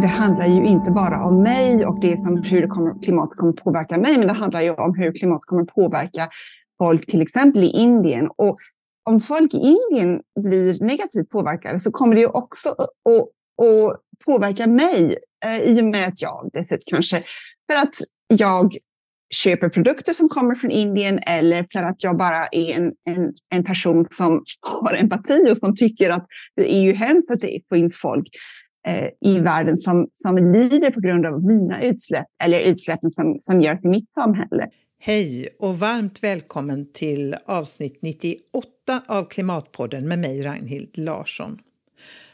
det handlar ju inte bara om mig och det som hur det kommer, klimatet kommer påverka mig, men det handlar ju om hur klimatet kommer påverka folk till exempel i Indien. Och om folk i Indien blir negativt påverkade så kommer det ju också att, att påverka mig eh, i och med att jag dessutom kanske för att jag köper produkter som kommer från Indien eller för att jag bara är en, en, en person som har empati och som tycker att det är ju hemskt att det finns folk eh, Eh, i världen som, som lider på grund av mina utsläpp eller utsläppen som, som görs i mitt samhälle. Hej och varmt välkommen till avsnitt 98 av Klimatpodden med mig Ragnhild Larsson.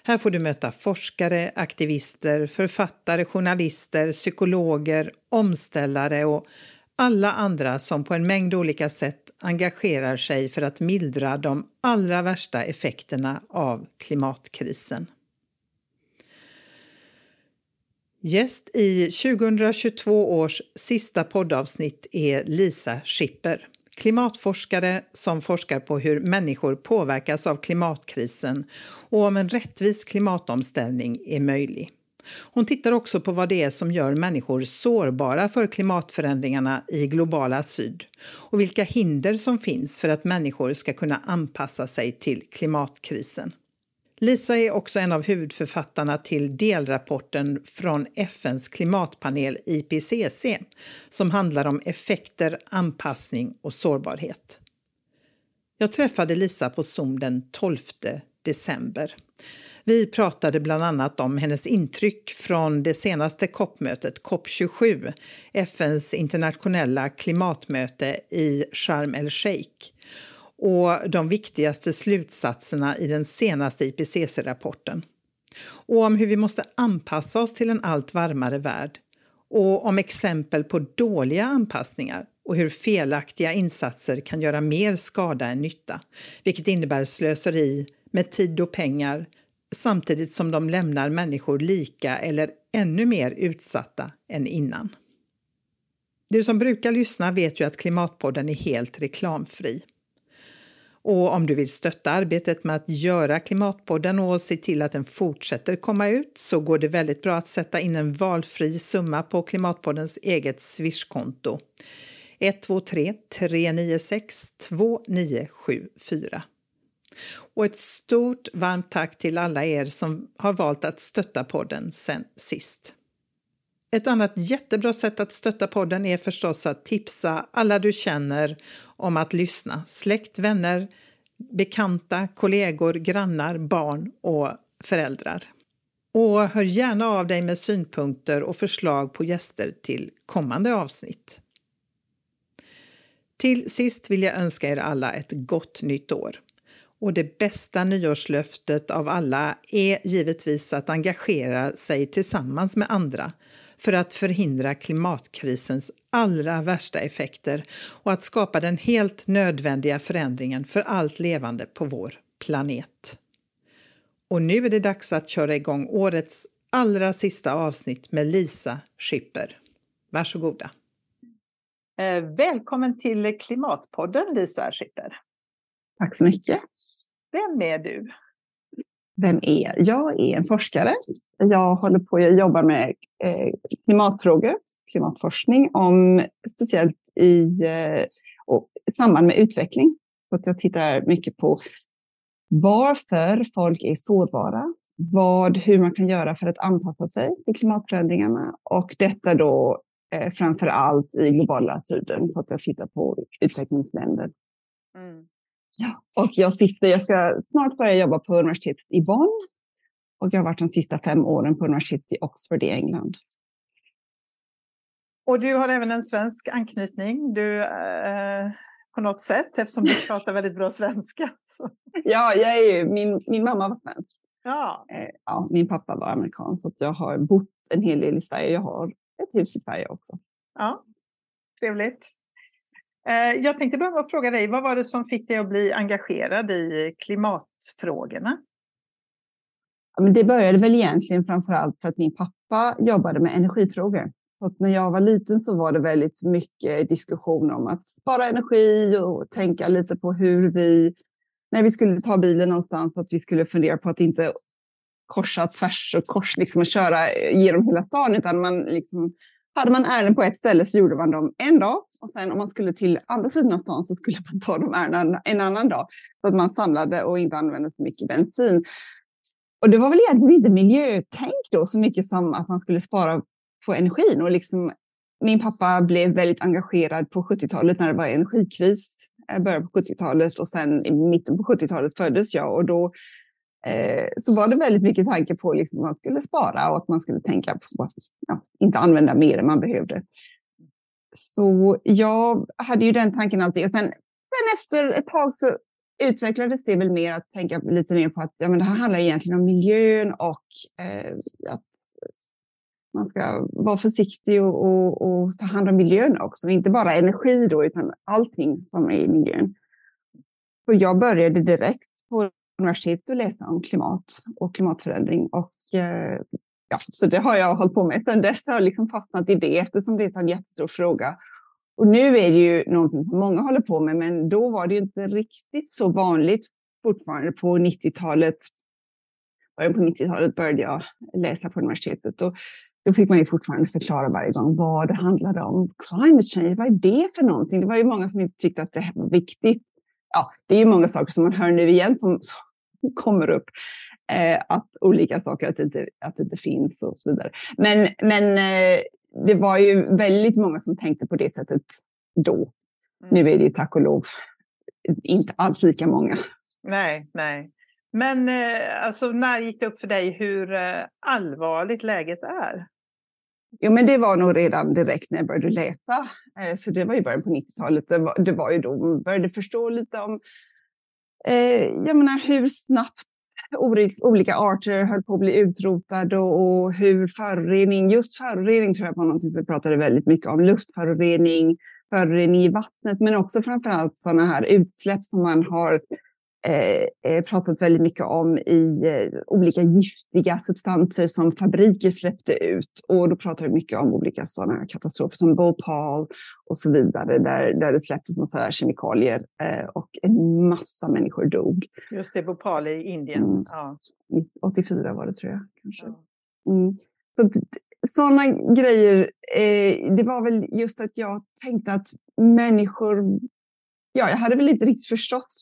Här får du möta forskare, aktivister, författare, journalister, psykologer, omställare och alla andra som på en mängd olika sätt engagerar sig för att mildra de allra värsta effekterna av klimatkrisen. Gäst i 2022 års sista poddavsnitt är Lisa Schipper, klimatforskare som forskar på hur människor påverkas av klimatkrisen och om en rättvis klimatomställning är möjlig. Hon tittar också på vad det är som gör människor sårbara för klimatförändringarna i globala syd och vilka hinder som finns för att människor ska kunna anpassa sig till klimatkrisen. Lisa är också en av huvudförfattarna till delrapporten från FNs klimatpanel IPCC som handlar om effekter, anpassning och sårbarhet. Jag träffade Lisa på Zoom den 12 december. Vi pratade bland annat om hennes intryck från det senaste COP-mötet, COP27, FNs internationella klimatmöte i Sharm el-Sheikh och de viktigaste slutsatserna i den senaste IPCC-rapporten. Och om hur vi måste anpassa oss till en allt varmare värld och om exempel på dåliga anpassningar och hur felaktiga insatser kan göra mer skada än nytta, vilket innebär slöseri med tid och pengar samtidigt som de lämnar människor lika eller ännu mer utsatta än innan. Du som brukar lyssna vet ju att Klimatpodden är helt reklamfri. Och om du vill stötta arbetet med att göra Klimatpodden och se till att den fortsätter komma ut så går det väldigt bra att sätta in en valfri summa på Klimatpoddens eget Swishkonto. 123 396 2974. Och ett stort varmt tack till alla er som har valt att stötta podden sen sist. Ett annat jättebra sätt att stötta podden är förstås att tipsa alla du känner om att lyssna. Släkt, vänner, bekanta, kollegor, grannar, barn och föräldrar. Och hör gärna av dig med synpunkter och förslag på gäster till kommande avsnitt. Till sist vill jag önska er alla ett gott nytt år. Och det bästa nyårslöftet av alla är givetvis att engagera sig tillsammans med andra för att förhindra klimatkrisens allra värsta effekter och att skapa den helt nödvändiga förändringen för allt levande på vår planet. Och nu är det dags att köra igång årets allra sista avsnitt med Lisa Schipper. Varsågoda. Eh, välkommen till Klimatpodden, Lisa Schipper. Tack så mycket. Vem är du? Vem är jag? är en forskare. Jag håller på att jobba med eh, klimatfrågor, klimatforskning, om, speciellt i eh, och, samband med utveckling. Så att jag tittar mycket på varför folk är sårbara, vad, hur man kan göra för att anpassa sig till klimatförändringarna och detta då eh, framför allt i globala syden, så att jag tittar på utvecklingsländer. Mm. Och jag, sitter, jag ska snart börja jobba på universitetet i Bonn. Och jag har varit de sista fem åren på universitetet i Oxford i England. Och du har även en svensk anknytning du, eh, på något sätt eftersom du pratar väldigt bra svenska. Så. Ja, jag är ju, min, min mamma var svensk. Ja. Eh, ja, min pappa var amerikan så jag har bott en hel del i Sverige. Jag har ett hus i Sverige också. Ja, trevligt. Eh, jag tänkte börja med att fråga dig, vad var det som fick dig att bli engagerad i klimatfrågorna? Det började väl egentligen framför allt för att min pappa jobbade med energifrågor. Så när jag var liten så var det väldigt mycket diskussion om att spara energi och tänka lite på hur vi, när vi skulle ta bilen någonstans, att vi skulle fundera på att inte korsa tvärs och kors liksom, och köra genom hela stan, utan man liksom, hade man ärenden på ett ställe så gjorde man dem en dag och sen om man skulle till andra sidan av stan så skulle man ta de ärendena en annan dag. Så att man samlade och inte använde så mycket bensin. Och det var väl egentligen inte miljötänk då så mycket som att man skulle spara på energin. Och liksom, min pappa blev väldigt engagerad på 70-talet när det var energikris. Eh, jag började på 70-talet och sen i mitten på 70-talet föddes jag och då eh, så var det väldigt mycket tanke på liksom att man skulle spara och att man skulle tänka på att ja, inte använda mer än man behövde. Så jag hade ju den tanken alltid. Och sen, sen efter ett tag så utvecklades det väl mer att tänka lite mer på att ja, men det här handlar egentligen om miljön och eh, att man ska vara försiktig och, och, och, ta hand om miljön också. Inte bara energi då, utan allting som är i miljön. Och jag började direkt på universitetet och läsa om klimat och klimatförändring. Och, eh, ja, så det har jag hållit på med sedan dess. Jag har liksom fastnat i det eftersom det är en jättestor fråga. Och nu är det ju någonting som många håller på med, men då var det inte riktigt så vanligt fortfarande på 90-talet. Början på 90-talet började jag läsa på universitetet och då fick man ju fortfarande förklara varje gång vad det handlade om. Climate change, vad är det för någonting? Det var ju många som inte tyckte att det här var viktigt. Ja, det är ju många saker som man hör nu igen som kommer upp. Eh, att olika saker, att det, inte, att det inte finns och så vidare. Men, men eh, det var ju väldigt många som tänkte på det sättet då. Mm. Nu är det ju tack och lov inte alls lika många. Nej, nej. Men eh, alltså, när gick det upp för dig hur eh, allvarligt läget är? Jo, men det var nog redan direkt när jag började läsa. Eh, så det var ju början på 90-talet. Det var, det var ju då man började förstå lite om Eh, jag menar, hur snabbt olika arter höll på att bli utrotade och hur förorening, just förorening tror jag var något vi pratade väldigt mycket om, luftförorening, förorening i vattnet, men också framför allt sådana här utsläpp som man har Eh, eh, pratat väldigt mycket om i eh, olika giftiga substanser som fabriker släppte ut. Och då pratar vi mycket om olika sådana katastrofer som Bhopal och så vidare, där, där det släpptes massa kemikalier eh, och en massa människor dog. Just det, Bhopal i Indien. Mm. Ja. 84 var det tror jag. kanske. Mm. Så sådana grejer, eh, det var väl just att jag tänkte att människor Ja, jag hade väl inte riktigt förstått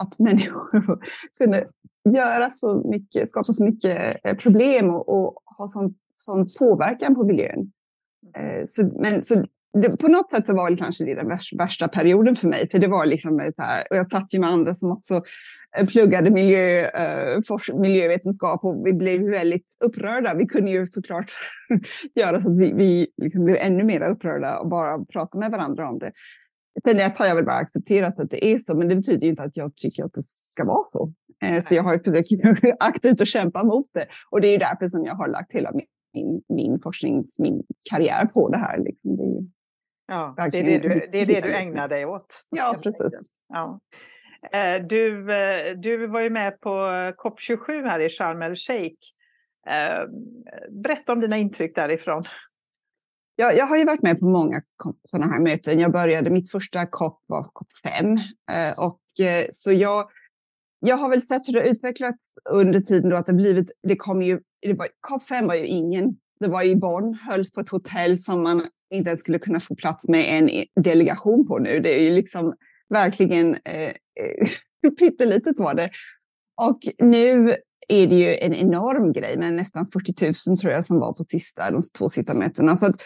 att människor kunde göra så mycket, skapa så mycket eh, problem och, och ha sån, sån påverkan på miljön. Eh, så, men, så det, på något sätt så var det kanske det den värsta, värsta perioden för mig, för det var liksom så här, och jag satt ju med andra som också eh, pluggade miljö, uh, miljövetenskap och vi blev väldigt upprörda. Vi kunde ju såklart göra så att vi, vi liksom blev ännu mer upprörda och bara prata med varandra om det. Sen dess har jag väl bara accepterat att det är så, men det betyder inte att jag tycker att det ska vara så. Eh, så jag har försökt aktivt att kämpa mot det. Och det är därför som jag har lagt hela min, min forsknings, min karriär på det här. Liksom. Det är, ja, det är det, du, det är det du ägnar dig åt. Ja, precis. Ja. Eh, du, eh, du var ju med på COP27 här i Sharm el-Sheikh. Berätta om dina intryck därifrån jag, jag har ju varit med på många sådana här möten. Jag började, mitt första COP var COP 5. Eh, och, eh, så jag, jag har väl sett hur det utvecklats under tiden då att det blivit, det kom ju, det var, COP 5 var ju ingen, det var i Bonn, hölls på ett hotell som man inte ens skulle kunna få plats med en delegation på nu. Det är ju liksom verkligen eh, eh pyttelitet var det. Och nu är det ju en enorm grej med nästan 40 000 tror jag som var på sista, de två sista mötena. Så att,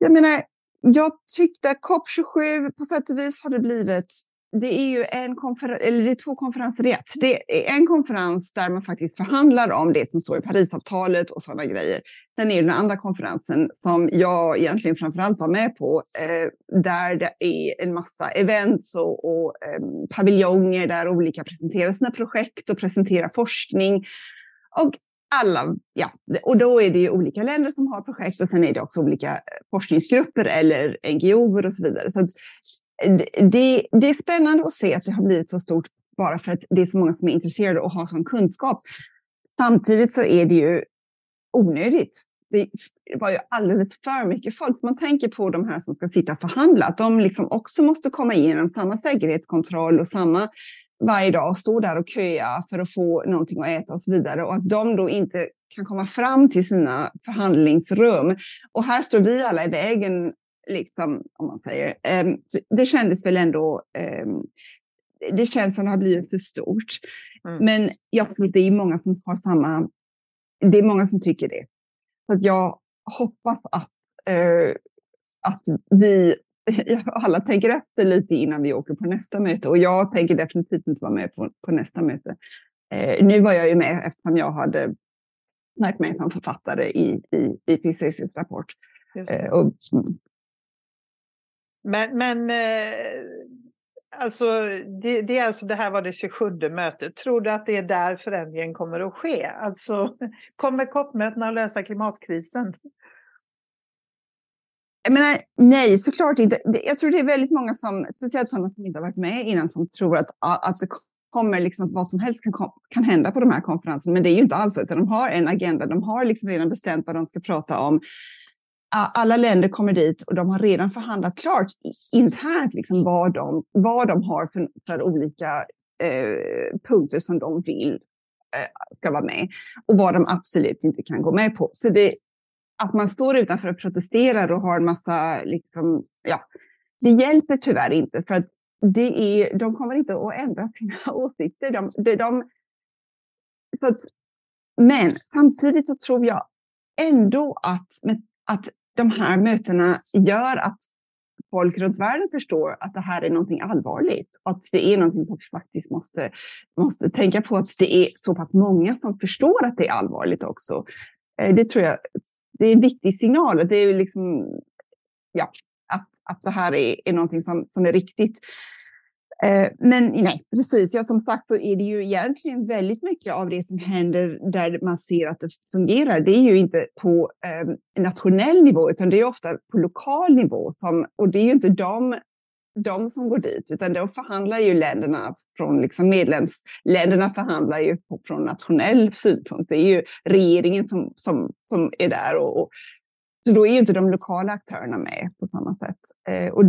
jag menar, jag tyckte att COP27 på sätt och vis har det blivit det är ju en konferens, eller det är två konferenser i ett. Det är en konferens där man faktiskt förhandlar om det som står i Parisavtalet och sådana grejer. Sen är det den andra konferensen som jag egentligen framförallt var med på, eh, där det är en massa events och, och eh, paviljonger där olika presenterar sina projekt och presenterar forskning. Och alla, ja, och då är det ju olika länder som har projekt och sen är det också olika eh, forskningsgrupper eller NGOer och så vidare. Så eh, det, det är spännande att se att det har blivit så stort bara för att det är så många som är intresserade och har sån kunskap. Samtidigt så är det ju onödigt. Det var ju alldeles för mycket folk. Man tänker på de här som ska sitta och förhandla, att de liksom också måste komma igenom samma säkerhetskontroll och samma varje dag och står där och köa för att få någonting att äta och så vidare och att de då inte kan komma fram till sina förhandlingsrum. Och här står vi alla i vägen, liksom, om man säger. Um, det kändes väl ändå um, det känns som det har blivit för stort. Mm. Men jag tror att det är många som har samma, det är många som tycker det. Så att jag hoppas att, uh, att vi alla tänker efter lite innan vi åker på nästa möte och jag tänker definitivt inte vara med på, på nästa möte. Eh, nu var jag ju med eftersom jag hade märkt mig som författare i, i IPCCs rapport. Eh, och, mm. Men, men eh, alltså, det, det, är alltså, det här var det 27 mötet. Tror du att det är där förändringen kommer att ske? Alltså, kommer COP-mötena att lösa klimatkrisen? Jag menar, nej, såklart inte. Jag tror det är väldigt många som, speciellt sådana som inte har varit med innan, som tror att, att det kommer liksom, vad som helst kan, kan hända på de här konferenserna. Men det är ju inte alls så, utan de har en agenda. De har liksom redan bestämt vad de ska prata om. Alla länder kommer dit och de har redan förhandlat klart internt liksom vad, de, vad de har för, för olika eh, punkter som de vill eh, ska vara med och vad de absolut inte kan gå med på. Så det, att man står utanför och protesterar och har en massa, liksom, ja, det hjälper tyvärr inte för att det är, de kommer inte att ändra sina åsikter. De, de, de, så att, men samtidigt så tror jag ändå att, att de här mötena gör att folk runt världen förstår att det här är någonting allvarligt. Och att det är någonting som vi faktiskt måste, måste tänka på. Att det är så pass många som förstår att det är allvarligt också. Eh, det tror jag det är en viktig signal. Det är liksom, ja, att, att det här är, är någonting som, som är riktigt. Eh, men nej, precis. Ja, som sagt så är det ju egentligen väldigt mycket av det som händer där man ser att det fungerar. Det är ju inte på eh, nationell nivå, utan det är ofta på lokal nivå. Som, och det är ju inte de, de som går dit, utan då förhandlar ju länderna från liksom medlemsländerna förhandlar ju på, från nationell synpunkt. Det är ju regeringen som, som, som är där och, och så då är ju inte de lokala aktörerna med på samma sätt. Eh, och,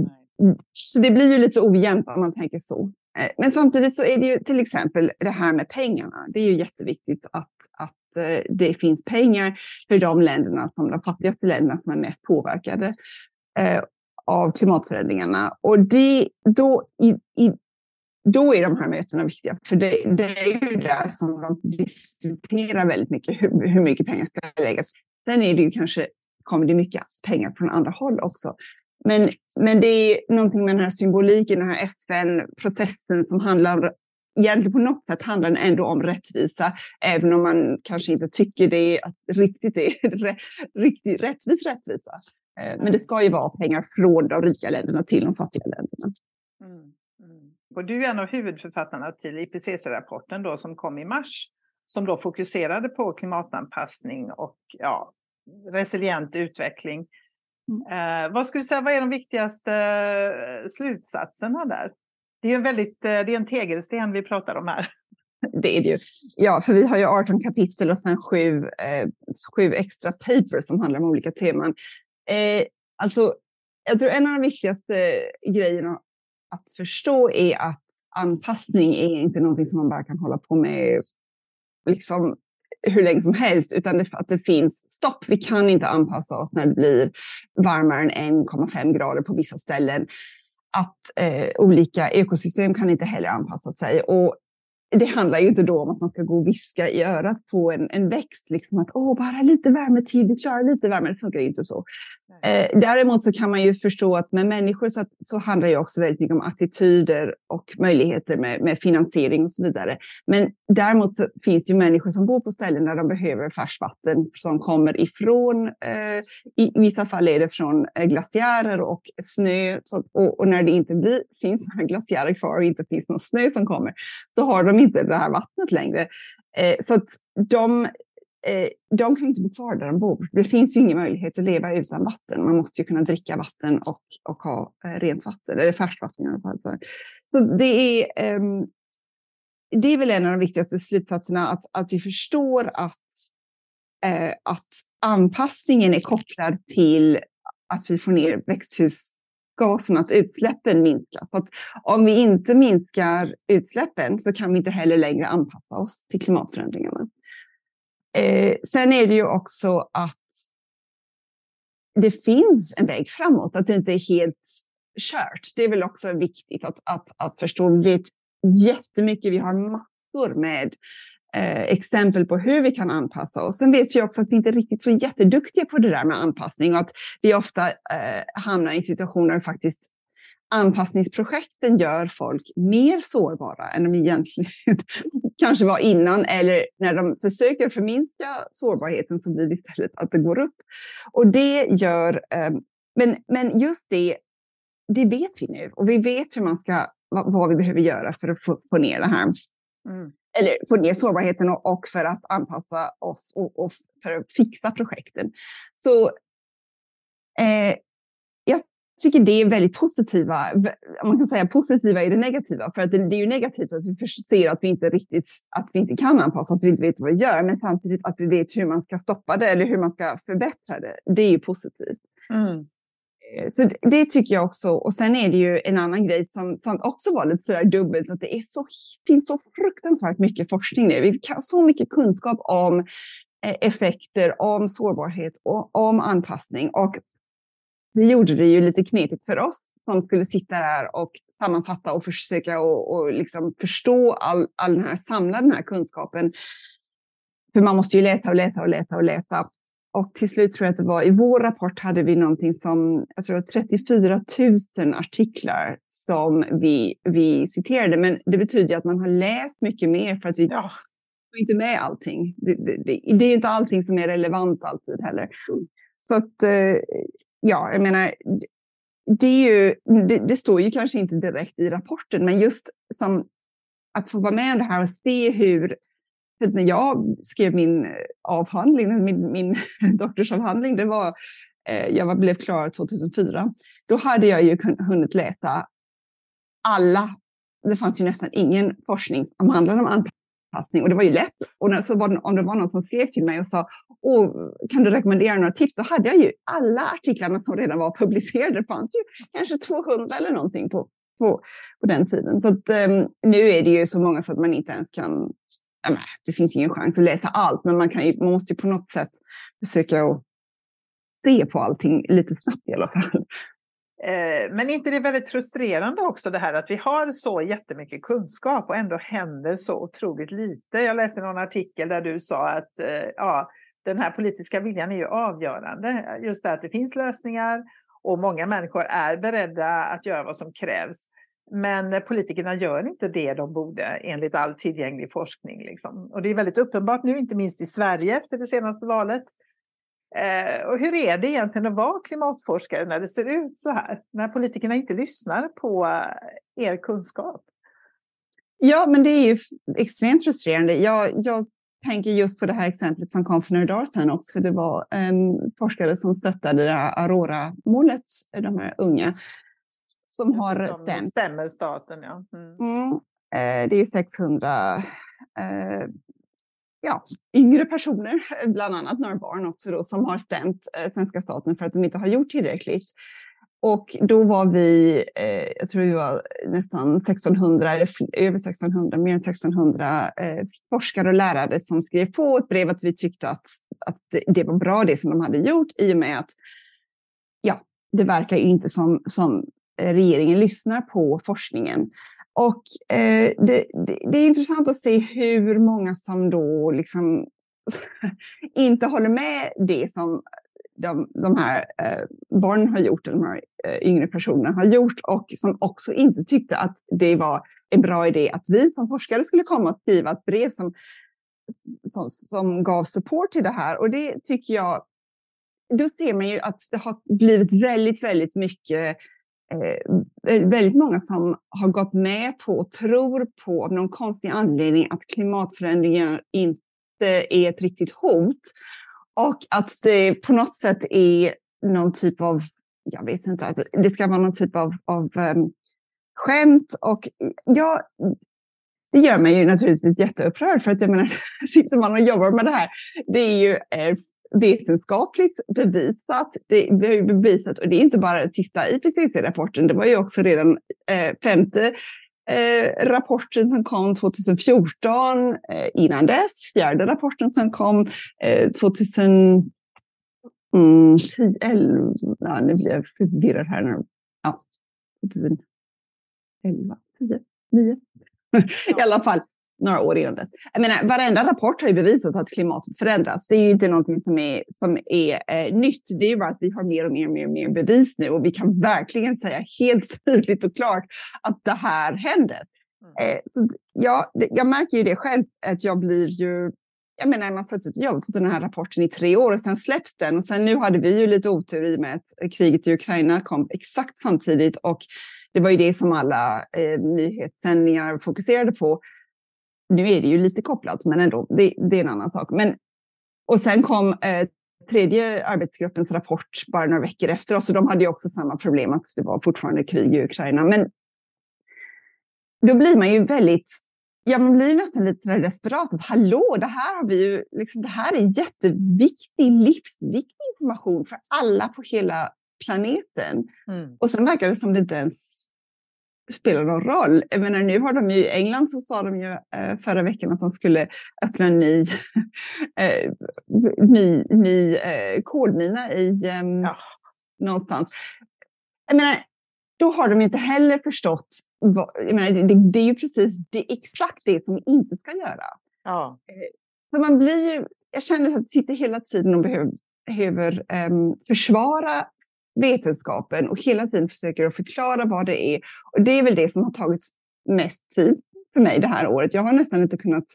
så det blir ju lite ojämnt om man tänker så. Eh, men samtidigt så är det ju till exempel det här med pengarna. Det är ju jätteviktigt att, att eh, det finns pengar för de länderna, som de fattigaste länderna som är mest påverkade eh, av klimatförändringarna. Och det, då, i, i, då är de här mötena viktiga, för det, det är ju där som de diskuterar väldigt mycket hur, hur mycket pengar ska läggas. Sen är det ju kanske, kommer det mycket pengar från andra håll också. Men, men det är någonting med den här symboliken, den här FN-processen som handlar egentligen på något sätt handlar den ändå om rättvisa, även om man kanske inte tycker det att riktigt är riktigt rättvis rättvisa. Eh, men det ska ju vara pengar från de rika länderna till de fattiga länderna. Mm. Och du är en av huvudförfattarna till IPCC-rapporten då som kom i mars som då fokuserade på klimatanpassning och ja, resilient utveckling. Mm. Eh, vad skulle du säga, vad är de viktigaste eh, slutsatserna där? Det är, en väldigt, eh, det är en tegelsten vi pratar om här. Det är det ju. Ja, för vi har ju 18 kapitel och sen sju, eh, sju extra papers som handlar om olika teman. Eh, alltså, jag tror en av de viktigaste grejerna att förstå är att anpassning är inte någonting som man bara kan hålla på med liksom hur länge som helst, utan det, att det finns stopp. Vi kan inte anpassa oss när det blir varmare än 1,5 grader på vissa ställen. Att eh, olika ekosystem kan inte heller anpassa sig. Och det handlar ju inte då om att man ska gå och viska i örat på en, en växt, liksom att åh, bara lite värme till, vi klarar lite värme. Det funkar ju inte så. Eh, däremot så kan man ju förstå att med människor så, så handlar det också väldigt mycket om attityder och möjligheter med, med finansiering och så vidare. Men däremot så finns det ju människor som bor på ställen där de behöver färskvatten som kommer ifrån, eh, i vissa fall är det från eh, glaciärer och snö. Så, och, och, när det inte blir, finns några glaciärer kvar och inte finns någon snö som kommer, så har de inte det här vattnet längre. Eh, så att de Eh, de kan inte bo kvar där de bor. Det finns ju ingen möjlighet att leva utan vatten. Man måste ju kunna dricka vatten och, och ha eh, rent vatten, eller färskvatten i alla fall. Så, så det, är, eh, det är väl en av de viktigaste slutsatserna, att, att vi förstår att, eh, att anpassningen är kopplad till att vi får ner växthusgaserna, att utsläppen minskar. Så att om vi inte minskar utsläppen så kan vi inte heller längre anpassa oss till klimatförändringarna. Eh, sen är det ju också att det finns en väg framåt, att det inte är helt kört. Det är väl också viktigt att, att, att förstå. Vi vet jättemycket, vi har massor med eh, exempel på hur vi kan anpassa oss. Sen vet vi också att vi inte är riktigt så jätteduktiga på det där med anpassning och att vi ofta eh, hamnar i situationer faktiskt anpassningsprojekten gör folk mer sårbara än de egentligen kanske var innan. Eller när de försöker förminska sårbarheten så blir det istället att det går upp. Och det gör, eh, men, men just det, det vet vi nu och vi vet hur man ska, vad, vi behöver göra för att få, få ner det här. Mm. Eller få ner sårbarheten och, och för att anpassa oss och, och, för att fixa projekten. Så eh, tycker det är väldigt positiva, man kan säga positiva i det negativa, för att det, det är ju negativt att vi ser att vi inte riktigt, att vi inte kan anpassa, att vi inte vet vad vi gör, men samtidigt att vi vet hur man ska stoppa det eller hur man ska förbättra det. Det är ju positivt. Mm. Eh, så det tycker jag också. Och sen är det ju en annan grej som, som också var lite sådär dubbelt, att det är så, finns så fruktansvärt mycket forskning nu. Vi har så mycket kunskap om eh, effekter, om sårbarhet och om anpassning. Och det gjorde det ju lite knepigt för oss som skulle sitta där och sammanfatta och försöka och, och liksom förstå all, all den här, samla den här kunskapen. För man måste ju leta och leta och leta och leta. Och till slut tror jag att det var i vår rapport hade vi någonting som, jag tror 34 000 artiklar som vi, vi citerade. Men det betyder att man har läst mycket mer för att vi ja. får inte med allting. Det, det, det, det är inte allting som är relevant alltid heller. Så att, eh, ja, jag menar, det, är ju, det, det, står ju kanske inte direkt i rapporten, men just som att få vara med om det här och se hur när jag skrev min eh, avhandling, min, min doktorsavhandling, det var, eh, jag blev klar 2004. Då hade jag ju hunnit läsa alla, det fanns ju nästan ingen forskning som handlade om anpassning och det var ju lätt. Och när, så var det, om det var någon som skrev till mig och sa, och kan du rekommendera några tips? Då hade jag ju alla artiklarna som redan var publicerade. Det fanns ju kanske 200 eller någonting på, på, på den tiden. Så att, um, nu är det ju så många så att man inte ens kan det finns ingen chans att läsa allt, men man, kan ju, man måste ju på något sätt försöka att se på allting lite snabbt i alla fall. Eh, men inte det är väldigt frustrerande också det här att vi har så jättemycket kunskap och ändå händer så otroligt lite. Jag läste någon artikel där du sa att eh, ja, den här politiska viljan är ju avgörande. Just det att det finns lösningar och många människor är beredda att göra vad som krävs. Men politikerna gör inte det de borde enligt all tillgänglig forskning. Liksom. Och det är väldigt uppenbart nu, inte minst i Sverige efter det senaste valet. Eh, och hur är det egentligen att vara klimatforskare när det ser ut så här? När politikerna inte lyssnar på eh, er kunskap? Ja, men det är ju extremt frustrerande. Jag, jag tänker just på det här exemplet som kom för några dagar sedan också. Det var um, forskare som stöttade det här Aurora-målet, de här unga som har som stämt. stämmer staten, ja. Mm. Mm. Eh, det är 600 eh, ja, yngre personer, bland annat några barn också, då, som har stämt eh, svenska staten för att de inte har gjort tillräckligt. Och då var vi, eh, jag tror vi var nästan 1600, eller över 1600, mer än 1600 eh, forskare och lärare som skrev på ett brev att vi tyckte att, att det, var bra det som de hade gjort i och med att ja, det verkar ju inte som, som eh, regeringen lyssnar på forskningen. Och eh, det, det, det, är intressant att se hur många som då liksom inte håller med det som de, de här eh, barnen har gjort, eller de här eh, yngre personerna har gjort och som också inte tyckte att det var en bra idé att vi som forskare skulle komma och skriva ett brev som, som, som gav support till det här. Och det tycker jag, då ser man ju att det har blivit väldigt, väldigt mycket eh, eh väldigt många som har gått med på och tror på av någon konstig anledning att klimatförändringar inte är ett riktigt hot. Och att det på något sätt är någon typ av, jag vet inte, att det ska vara någon typ av, av um, skämt. Och eh, ja, det gör mig ju naturligtvis jätteupprörd för att jag menar, sitter man och jobbar med det här, det är ju eh, vetenskapligt bevisat. Det, är ju bevisat, och det är inte bara den sista IPCC-rapporten, det var ju också redan eh, femte eh, rapporten som kom 2014, eh, innan dess, fjärde rapporten som kom eh, 2010, 11, mm, ja, nu blir jag förvirrad här nu. Ja, 2011, 10, 9. I alla fall några år innan dess. Jag menar, varenda rapport har ju bevisat att klimatet förändras. Det är ju inte någonting som är, som är eh, nytt. Det är ju bara att vi har mer och mer och mer, och mer bevis nu och vi kan verkligen säga helt tydligt och klart att det här händer. Mm. Eh, så ja, jag märker ju det själv att jag blir ju jag menar, man har suttit och jobbat på den här rapporten i tre år och sen släpps den. Och sen nu hade vi ju lite otur i och med att kriget i Ukraina kom exakt samtidigt och det var ju det som alla eh, nyhetssändningar fokuserade på. Nu är det ju lite kopplat, men ändå, det, det är en annan sak. Men, och sen kom eh, tredje arbetsgruppens rapport bara några veckor efter oss och de hade ju också samma problem att det var fortfarande krig i Ukraina. Men då blir man ju väldigt, ja man blir nästan lite sådär desperat att hallå, det här har vi ju, liksom, det här är jätteviktig, livsviktig information för alla på hela planeten. Mm. Och sen verkar det som det inte ens spelar någon roll. Jag menar, nu har de ju i England så sa de ju eh, förra veckan att de skulle öppna en ny, eh, ny, ny eh, kolmina i eh, ja. någonstans. Jag menar, då har de inte heller förstått. Vad, jag menar, det, det, är ju precis det, exakt det som vi inte ska göra. Ja. Så man blir ju, jag känner att jag sitter hela tiden och behöver, behöver um, försvara vetenskapen och hela tiden försöker att förklara vad det är. Och det är väl det som har tagit mest tid för mig det här året. Jag har nästan inte kunnat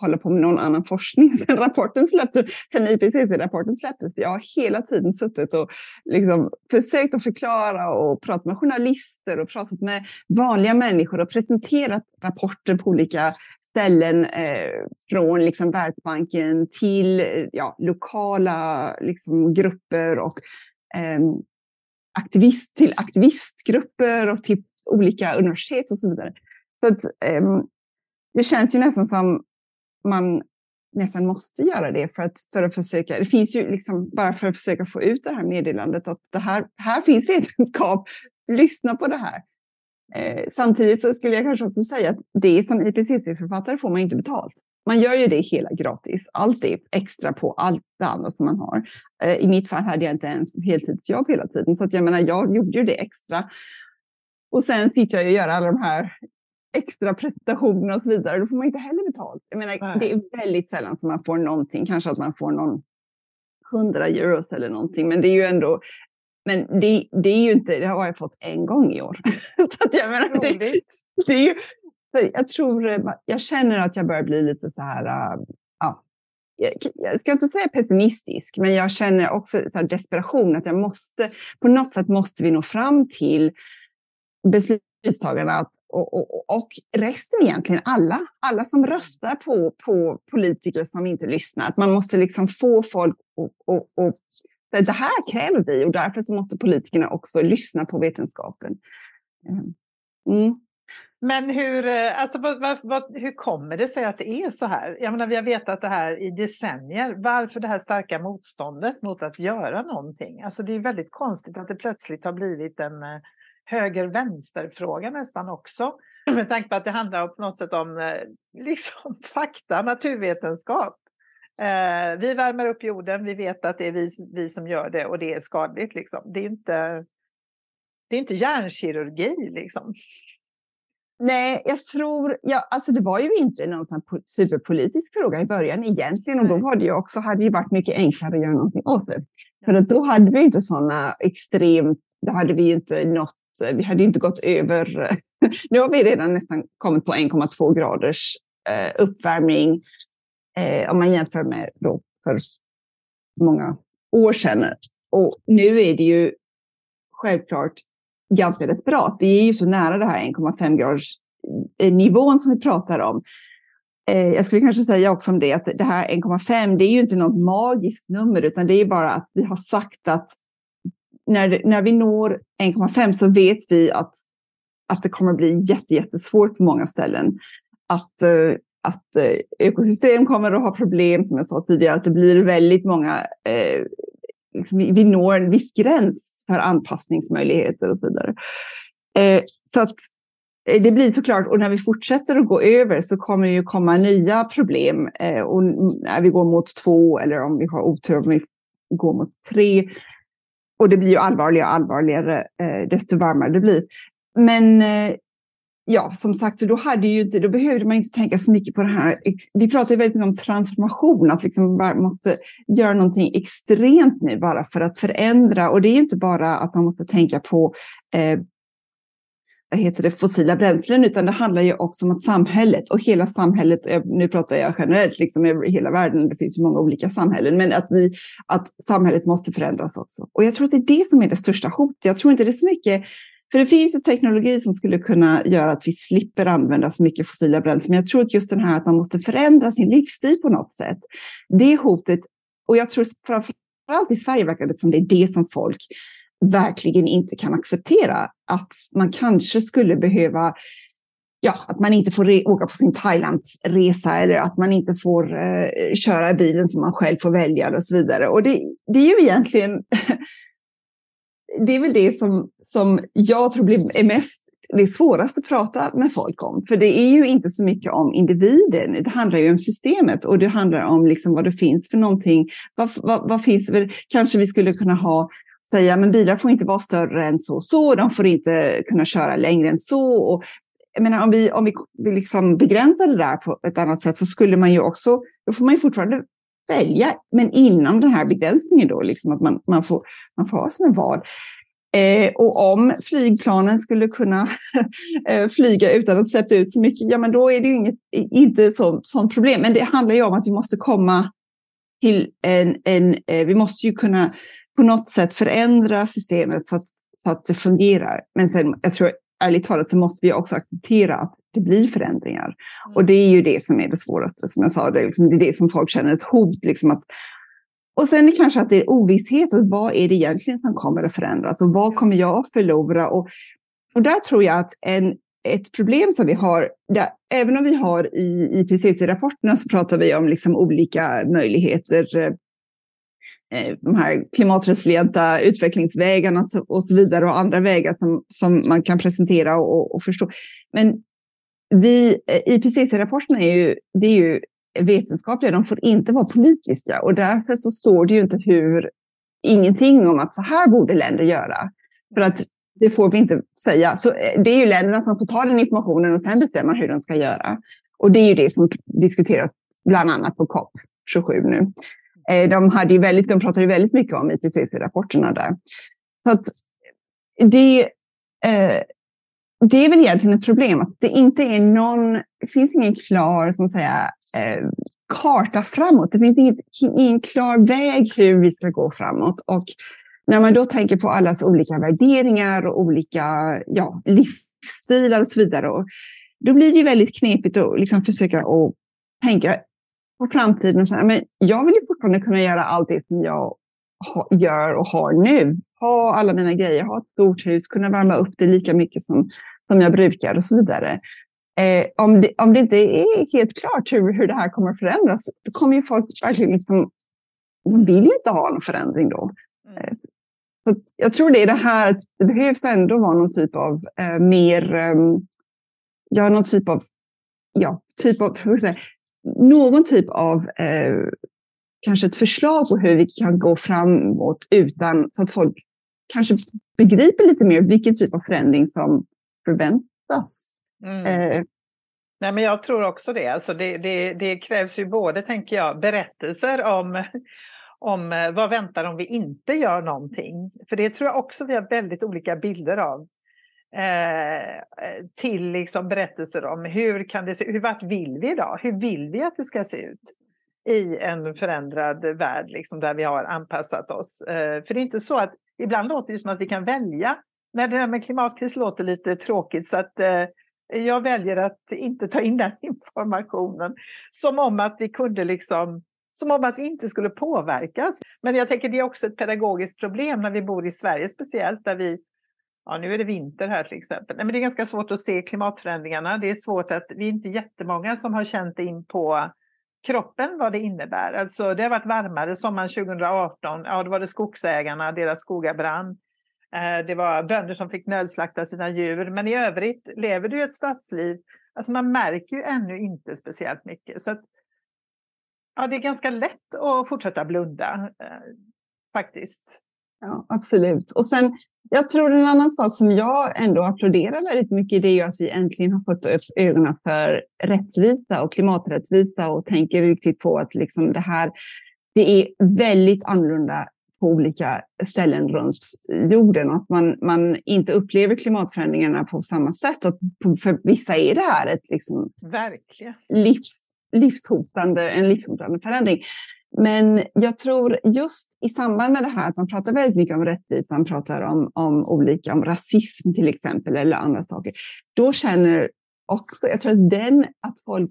hålla på med någon annan forskning sedan rapporten släpptes, sen IPCC-rapporten släpptes. Jag har hela tiden suttit och liksom försökt att förklara och pratat med journalister och pratat med vanliga människor och presenterat rapporter på olika ställen eh, från liksom Världsbanken till eh, ja, lokala liksom, grupper och eh, aktivist, till aktivistgrupper och till olika universitet och så vidare. Så att, um, det känns ju nästan som man nästan måste göra det för att, för att försöka, det finns ju liksom bara för att försöka få ut det här meddelandet att det här, här finns vetenskap, lyssna på det här. Eh, samtidigt så skulle jag kanske också säga att det som IPCC-författare får man inte betalt. Man gör ju det hela gratis. Allt är extra på allt det andra som man har. Eh, I mitt fall hade jag inte ens heltidsjobb hela tiden, så att jag menar, jag gjorde ju det extra. Och sen sitter jag och gör alla de här extra presentationerna och så vidare. Då får man inte heller betalt. Jag menar, det är väldigt sällan som man får någonting. Kanske att man får någon hundra euros eller någonting, men det är ju ändå men det, det, är ju inte, det har jag fått en gång i år. så att jag menar, det, det, är ju, jag tror, eh, jag känner att jag börjar bli lite så här, uh, ja, jag ska inte säga pessimistisk, men jag känner också så desperation att jag måste, på något sätt måste vi nå fram till beslutstagarna och, och, och resten egentligen, alla, alla som röstar på, på politiker som inte lyssnar. Att man måste liksom få folk att det här kräver vi och därför så måste politikerna också lyssna på vetenskapen. Mm. Men hur, eh, alltså, vad, vad, hur kommer det sig att det är så här? Jag menar, vi har vetat det här i decennier. Varför det här starka motståndet mot att göra någonting? Alltså, det är väldigt konstigt att det plötsligt har blivit en eh, höger-vänster-fråga nästan också. Med tanke på att det handlar på något sätt om eh, liksom, fakta, naturvetenskap. Eh, vi värmer upp jorden, vi vet att det är vi, vi som gör det och det är skadligt. Liksom. Det, är inte, det är inte hjärnkirurgi. Liksom. Nej, jag tror, ja, alltså det var ju inte någon sån superpolitisk fråga i början egentligen och då var det ju också, hade det varit mycket enklare att göra någonting åt det. För att då hade vi inte sådana extremt, då hade vi inte nått, vi hade inte gått över, nu har vi redan nästan kommit på 1,2 graders eh, uppvärmning eh, om man jämför med då för många år sedan. Och nu är det ju självklart ganska desperat. Vi är ju så nära det här 1,5 graders eh, nivån som vi pratar om. Eh, jag skulle kanske säga också om det att det här 1,5 det är ju inte något magiskt nummer utan det är bara att vi har sagt att när, när vi når 1,5 så vet vi att, att det kommer bli jätte, jättesvårt på många ställen att, eh, att ekosystem kommer att ha problem, som jag sa tidigare, att det blir väldigt många eh, Liksom, vi, vi når en viss gräns för anpassningsmöjligheter och så vidare. Eh, så att eh, det blir såklart, och när vi fortsätter att gå över så kommer det ju komma nya problem. Eh, och när vi går mot två eller om vi har otur om vi går mot tre. Och det blir ju allvarligare och allvarligare eh, desto varmare det blir. Men eh, ja, som sagt, då, hade ju inte, då behövde man inte tänka så mycket på det här. Vi pratar väldigt mycket om transformation, att liksom man måste göra någonting extremt nu bara för att förändra. Och det är ju inte bara att man måste tänka på eh, vad heter det, fossila bränslen, utan det handlar ju också om att samhället och hela samhället, eh, nu pratar jag generellt, liksom över hela världen, det finns ju många olika samhällen, men att, vi, att samhället måste förändras också. Och jag tror att det är det som är det största hotet. Jag tror inte det är så mycket för det finns ju teknologi som skulle kunna göra att vi slipper använda så mycket fossila bränslen. Men jag tror att just den här att man måste förändra sin livsstil på något sätt. Det hotet, och jag tror framförallt i Sverige verkar det som det är det som folk verkligen inte kan acceptera. Att man kanske skulle behöva ja, att man inte får åka på sin Thailandsresa eller att man inte får eh, köra bilen som man själv får välja och så vidare. Och det, det är ju egentligen det är väl det som, som jag tror blir, är mest det svåraste att prata med folk om. För det är ju inte så mycket om individen, det handlar ju om systemet och det handlar om liksom vad det finns för någonting. Vad, vad, vad finns? Kanske vi skulle kunna ha säga, men bilar får inte vara större än så och så, de får inte kunna köra längre än så. Och, jag menar, om vi, om vi liksom begränsar det där på ett annat sätt så skulle man ju också, då får man ju fortfarande välja, men inom den här begränsningen då, liksom att man, man, får, man får ha sina val. Eh, och om flygplanen skulle kunna eh, flyga utan att släppa ut så mycket, ja men då är det ju inget, inte så, sånt problem. Men det handlar ju om att vi måste komma till en, en eh, vi måste ju kunna på något sätt förändra systemet så att, så att det fungerar. Men sen, jag tror ärligt talat så måste vi också acceptera att det blir förändringar. Mm. Och det är ju det som är det svåraste, som jag sa, det är, liksom, det, är det som folk känner ett hot. Liksom att, och sen är kanske att det är ovisshet, att vad är det egentligen som kommer att förändras och vad kommer jag att förlora? Och, och där tror jag att en, ett problem som vi har, där, även om vi har i IPCC-rapporterna så pratar vi om liksom olika möjligheter eh, Eh, de här klimatresilienta utvecklingsvägarna och så vidare och andra vägar som, som man kan presentera och, och förstå. Men vi, eh, IPCC-rapporterna är ju, det är ju vetenskapliga, de får inte vara politiska och därför så står det ju inte hur, ingenting om att så här borde länder göra. För att det får vi inte säga. Så eh, det är ju länderna som får ta den informationen och sen bestämma hur de ska göra. Och det är ju det som diskuteras bland annat på COP 27 nu. Eh, de, hade ju väldigt, de pratade väldigt mycket om IPCC-rapporterna där. Så att det, eh, det är väl egentligen ett problem att det inte är någon, det finns ingen klar som säga, eh, karta framåt. Det finns ingen, ingen klar väg hur vi ska gå framåt. Och när man då tänker på allas olika värderingar och olika ja, livsstilar och så vidare, och då blir det ju väldigt knepigt att liksom försöka att tänka på framtiden. Och säga, men jag vill ju fortfarande kunna göra allt det som jag gör och har nu. Ha alla mina grejer, ha ett stort hus, kunna värma upp det lika mycket som, som jag brukar och så vidare. Eh, om, det, om det inte är helt klart hur, hur det här kommer att förändras, då kommer ju folk verkligen liksom, de vill inte ha någon förändring då. Mm. Eh, så jag tror det är det här att det behövs ändå vara någon typ av eh, mer, eh, ja någon typ av, ja, typ av, hur säga, någon typ av eh, kanske ett förslag på hur vi kan gå framåt utan så att folk kanske begriper lite mer vilken typ av förändring som förväntas. Mm. Eh. Nej, men jag tror också det. Alltså det, det. Det krävs ju både, tänker jag, berättelser om, om eh, vad väntar om vi inte gör någonting. För det tror jag också vi har väldigt olika bilder av. Eh, till liksom berättelser om hur kan det se hur vart vill vi idag? Hur vill vi att det ska se ut i en förändrad värld liksom, där vi har anpassat oss? Eh, för det är inte så att ibland låter det som att vi kan välja. När det där med klimatkris låter lite tråkigt så att eh, jag väljer att inte ta in den informationen som om att vi kunde liksom som om att vi inte skulle påverkas. Men jag tänker det är också ett pedagogiskt problem när vi bor i Sverige speciellt där vi ja, nu är det vinter här till exempel. Nej, men det är ganska svårt att se klimatförändringarna. Det är svårt att, vi är inte jättemånga som har känt in på kroppen vad det innebär. Alltså det har varit varmare sommaren 2018, ja då var det skogsägarna, deras skogar brann. Eh, det var bönder som fick nödslakta sina djur, men i övrigt lever du ett stadsliv. Alltså man märker ju ännu inte speciellt mycket. Så att, ja, det är ganska lätt att fortsätta blunda, eh, faktiskt. Ja, absolut. Och sen, jag tror en annan sak som jag ändå applåderar väldigt mycket, det är att vi äntligen har fått upp ögonen för rättvisa och klimaträttvisa och tänker riktigt på att liksom det här, det är väldigt annorlunda på olika ställen runt jorden och att man, man inte upplever klimatförändringarna på samma sätt. Att för vissa är det här ett liksom Verkligen. Livs, livshotande, en livshotande förändring. Men jag tror just i samband med det här att man pratar väldigt mycket om rättvisa, man pratar om, om olika, om rasism till exempel eller andra saker. Då känner också, jag tror att den, att folk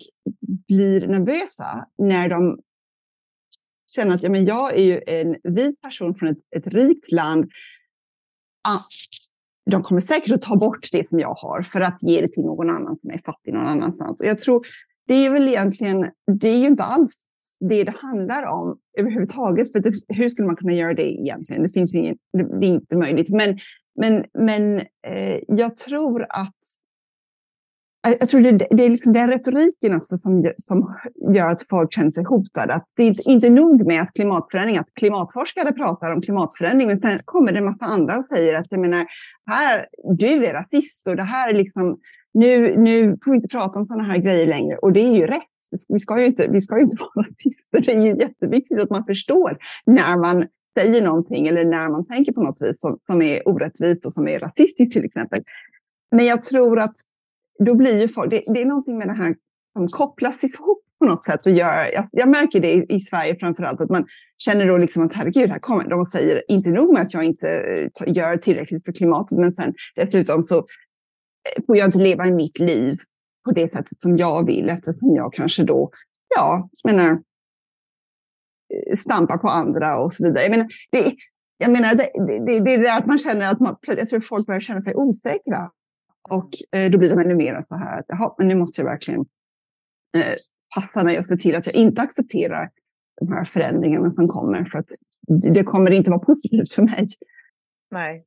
blir nervösa när de känner att ja, men jag är ju en vit person från ett, ett rikt land. Ah, de kommer säkert att ta bort det som jag har för att ge det till någon annan som är fattig någon annanstans. Och jag tror det är väl egentligen, det är ju inte alls det det handlar om överhuvudtaget. För det, hur skulle man kunna göra det egentligen? Det finns ju det är inte möjligt. Men, men, men eh, jag tror att jag tror det, det är liksom den retoriken också som, som gör att folk känner sig hotade. Att det är inte nog med att klimatförändring, att klimatforskare pratar om klimatförändring, men sen kommer det en massa andra och säger att jag menar, här, du är rasist och det här är liksom, nu, nu får vi inte prata om sådana här grejer längre. Och det är ju rätt. Vi ska ju inte, vi ska ju inte vara rasister. Det är ju jätteviktigt att man förstår när man säger någonting eller när man tänker på något vis som, som är orättvist och som är rasistiskt till exempel. Men jag tror att då blir ju folk, det, det, är någonting med det här som kopplas ihop på något sätt. Och gör, jag, jag märker det i, i Sverige framför allt, att man känner då liksom att herregud, här kommer de och säger inte nog med att jag inte eh, gör tillräckligt för klimatet, men sen dessutom så får jag inte leva i mitt liv på det sättet som jag vill eftersom jag kanske då, ja, menar, eh, stampar på andra och så vidare. Jag menar, det, jag menar, det, det, det är det att man känner att man, jag tror folk börjar känna sig osäkra och eh, då blir de ännu mer så här att jaha, men nu måste jag verkligen eh, passa mig och se till att jag inte accepterar de här förändringarna som kommer för att det kommer inte vara positivt för mig. Nej.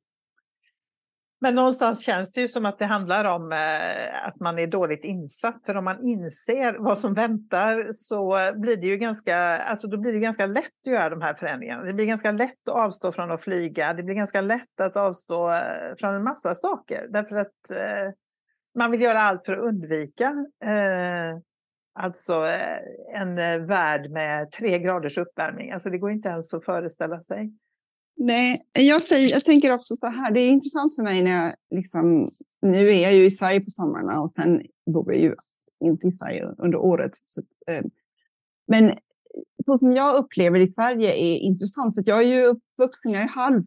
Men någonstans känns det ju som att det handlar om eh, att man är dåligt insatt. För om man inser vad som väntar så blir det ju ganska, alltså då blir det ganska lätt att göra de här förändringarna. Det blir ganska lätt att avstå från att flyga. Det blir ganska lätt att avstå eh, från en massa saker. Därför att eh, man vill göra allt för att undvika alltså en värld med tre graders uppvärmning. Alltså det går inte ens att föreställa sig. Nej, jag, säger, jag tänker också så här, det är intressant för mig när jag liksom, nu är jag ju i Sverige på somrarna och sen bor jag ju inte i Sverige under året. Så, eh, men så som jag upplever det i Sverige är intressant, för jag är ju uppvuxen, jag är halv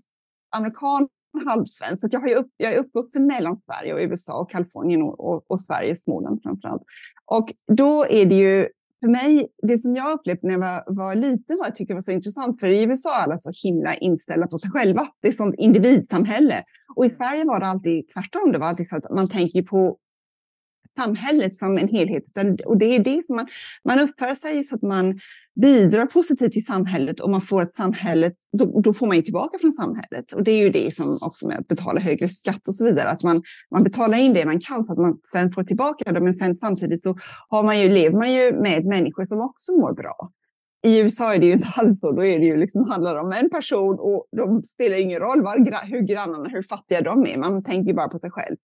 amerikan, halvsvensk, så jag, har upp, jag är uppvuxen mellan Sverige och USA och Kalifornien och, och, och Sverige, Småland framför allt. Och då är det ju för mig, det som jag upplevde när jag var, var liten var jag tycker var så intressant, för i USA är alla så himla inställda på sig själva. Det är sånt individsamhälle. Och i mm. Sverige var det alltid tvärtom. Det var alltid så att man tänker på samhället som en helhet. Och det är det som man, man uppför sig så att man bidrar positivt till samhället och man får ett samhälle, då, då, får man ju tillbaka från samhället. Och det är ju det som också med att betala högre skatt och så vidare, att man, man betalar in det man kan för att man sen får tillbaka det. Men sen samtidigt så har man ju, lever man ju med människor som också mår bra. I USA är det ju inte alls så. Då är det ju liksom, handlar om en person och de spelar ingen roll var, hur grannarna, hur fattiga de är. Man tänker bara på sig själv.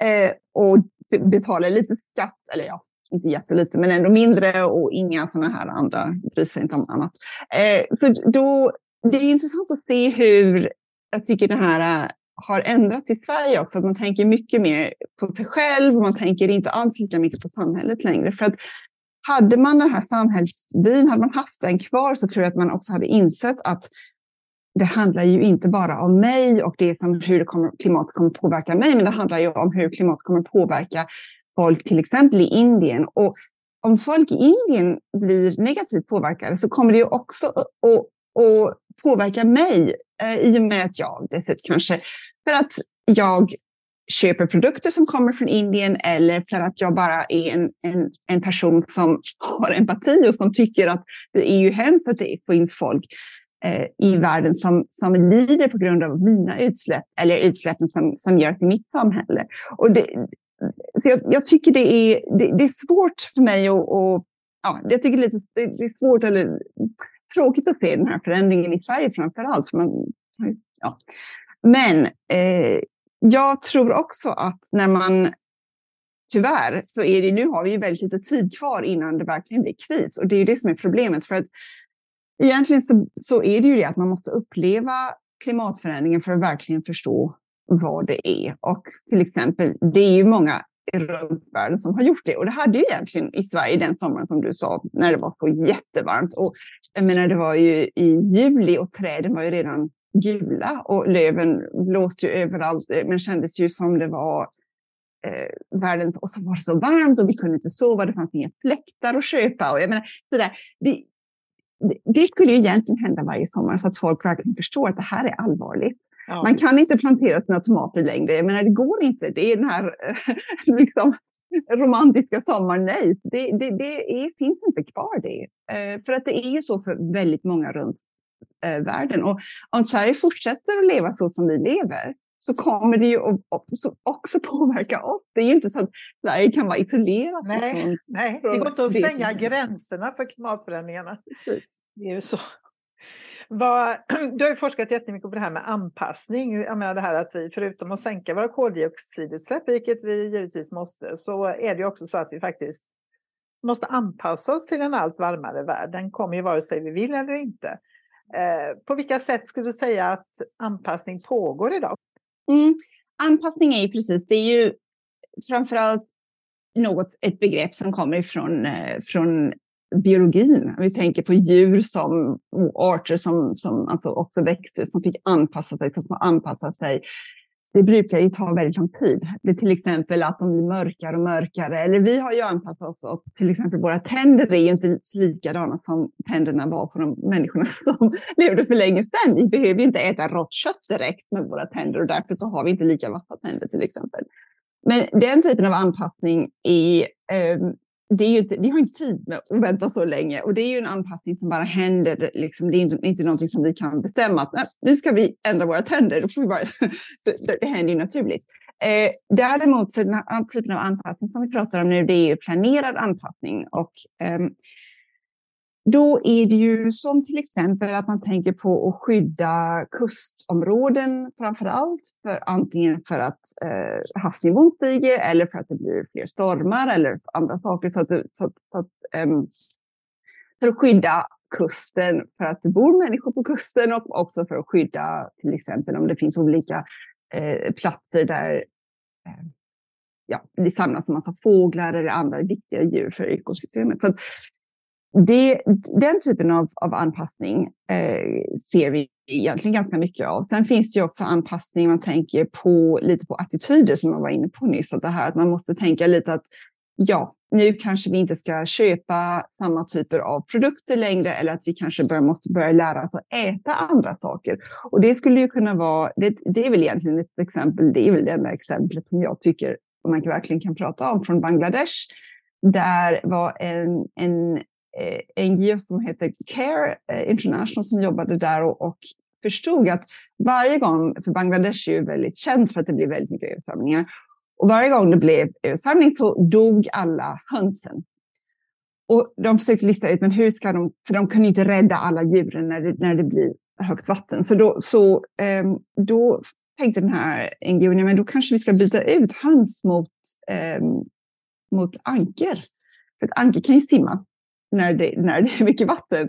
Mm. Eh, och betalar lite skatt, eller ja, inte jättelite, men ändå mindre och inga sådana här andra, bryr sig inte om annat. Eh, för då, det är intressant att se hur jag tycker det här eh, har ändrats i Sverige också, att man tänker mycket mer på sig själv och man tänker inte alls lika mycket på samhället längre. För att hade man den här samhällsbyn, hade man haft den kvar så tror jag att man också hade insett att det handlar ju inte bara om mig och det som hur det kommer, klimatet kommer påverka mig, men det handlar ju om hur klimatet kommer påverka folk till exempel i Indien. Och om folk i Indien blir negativt påverkade så kommer det ju också att, att påverka mig eh, i och med att jag dessutom kanske för att jag köper produkter som kommer från Indien eller för att jag bara är en, en, en person som har empati och som tycker att det är ju hemskt att det finns folk Eh, i världen som, som lider på grund av mina utsläpp eller utsläppen som, som görs i mitt samhälle. Och det, så jag, jag tycker det är, det, det, är svårt för mig att, och, ja, jag tycker lite, det, det, är svårt eller tråkigt att se den här förändringen i Sverige framför allt. För man, ja. Men eh, jag tror också att när man tyvärr så är det nu har vi ju väldigt lite tid kvar innan det verkligen blir kris och det är ju det som är problemet för att egentligen så, så är det ju det att man måste uppleva klimatförändringen för att verkligen förstå vad det är. Och till exempel, det är ju många runt världen som har gjort det. Och det hade ju egentligen i Sverige den sommaren som du sa, när det var så jättevarmt. Och jag menar, det var ju i juli och träden var ju redan gula och löven blåste ju överallt. Men kändes ju som det var eh, världen och så var det så varmt och vi kunde inte sova. Det fanns inga fläktar att köpa och jag menar så där. Det, det skulle ju egentligen hända varje sommar så att folk verkligen förstår att det här är allvarligt. Ja. Man kan inte plantera sina tomater längre. Jag menar, det går inte. Det är den här liksom, romantiska sommaren. Nej, det, det, det är, finns inte kvar det. Eh, för att det är ju så för väldigt många runt eh, världen. Och om Sverige fortsätter att leva så som vi lever så kommer det ju också påverka oss. Det är ju inte så att Sverige kan vara isolerat. Nej, nej. det går inte att stänga gränserna för klimatförändringarna. Precis. Det är ju så. Vad, du har ju forskat jättemycket på det här med anpassning. Jag menar det här att vi förutom att sänka våra koldioxidutsläpp, vilket vi givetvis måste, så är det ju också så att vi faktiskt måste anpassa oss till en allt varmare värld. Den kommer ju vare sig vi vill eller inte. Eh, på vilka sätt skulle du säga att anpassning pågår idag? Mm. Anpassning är ju precis, det är ju framförallt något, ett begrepp som kommer ifrån eh, från biologin. Vi tänker på djur som arter som, som alltså också växter som fick anpassa sig, som anpassa sig. Det brukar ju ta väldigt lång tid. Det är till exempel att de blir mörkare och mörkare. Eller vi har ju anpassat oss och till exempel våra tänder är ju inte likadana som tänderna var på de människorna som levde för länge sedan. Vi behöver ju inte äta rått kött direkt med våra tänder och därför så har vi inte lika vassa tänder till exempel. Men den typen av anpassning är det är ju inte, vi har inte tid med att vänta så länge och det är ju en anpassning som bara händer. Liksom, det är inte, inte någonting som vi kan bestämma att nej, nu ska vi ändra våra tänder. Då får vi bara, det, det händer ju naturligt. Eh, däremot så den här typen av anpassning som vi pratar om nu, det är ju planerad anpassning och eh, då är det ju som till exempel att man tänker på att skydda kustområden framför allt, för antingen för att eh, havsnivån stiger eller för att det blir fler stormar eller andra saker. Så att, så att, så att um, för att skydda kusten för att det bor människor på kusten och också för att skydda till exempel om det finns olika eh, platser där eh, ja, det samlas en massa fåglar eller andra viktiga djur för ekosystemet. Så det, den typen av, av anpassning eh, ser vi egentligen ganska mycket av. Sen finns det ju också anpassning, man tänker på lite på attityder som man var inne på nyss. Att det här att man måste tänka lite att ja, nu kanske vi inte ska köpa samma typer av produkter längre eller att vi kanske bör, måste börja lära oss att äta andra saker. Och det skulle ju kunna vara, det, det är väl egentligen ett exempel, det är väl det enda exemplet som jag tycker man verkligen kan prata om från Bangladesh. Där var en, en Eh, NGO som heter Care eh, International som jobbade där och, och förstod att varje gång, för Bangladesh är ju väldigt känt för att det blir väldigt mycket översvämningar, och varje gång det blev översvämning så dog alla hönsen. Och de försökte lista ut, men hur ska de, för de kunde inte rädda alla djuren när det, när det blir högt vatten. Så då, så, eh, då tänkte den här NGO, men då kanske vi ska byta ut höns mot, eh, mot anker. För att anker kan ju simma när det, när det är mycket vatten.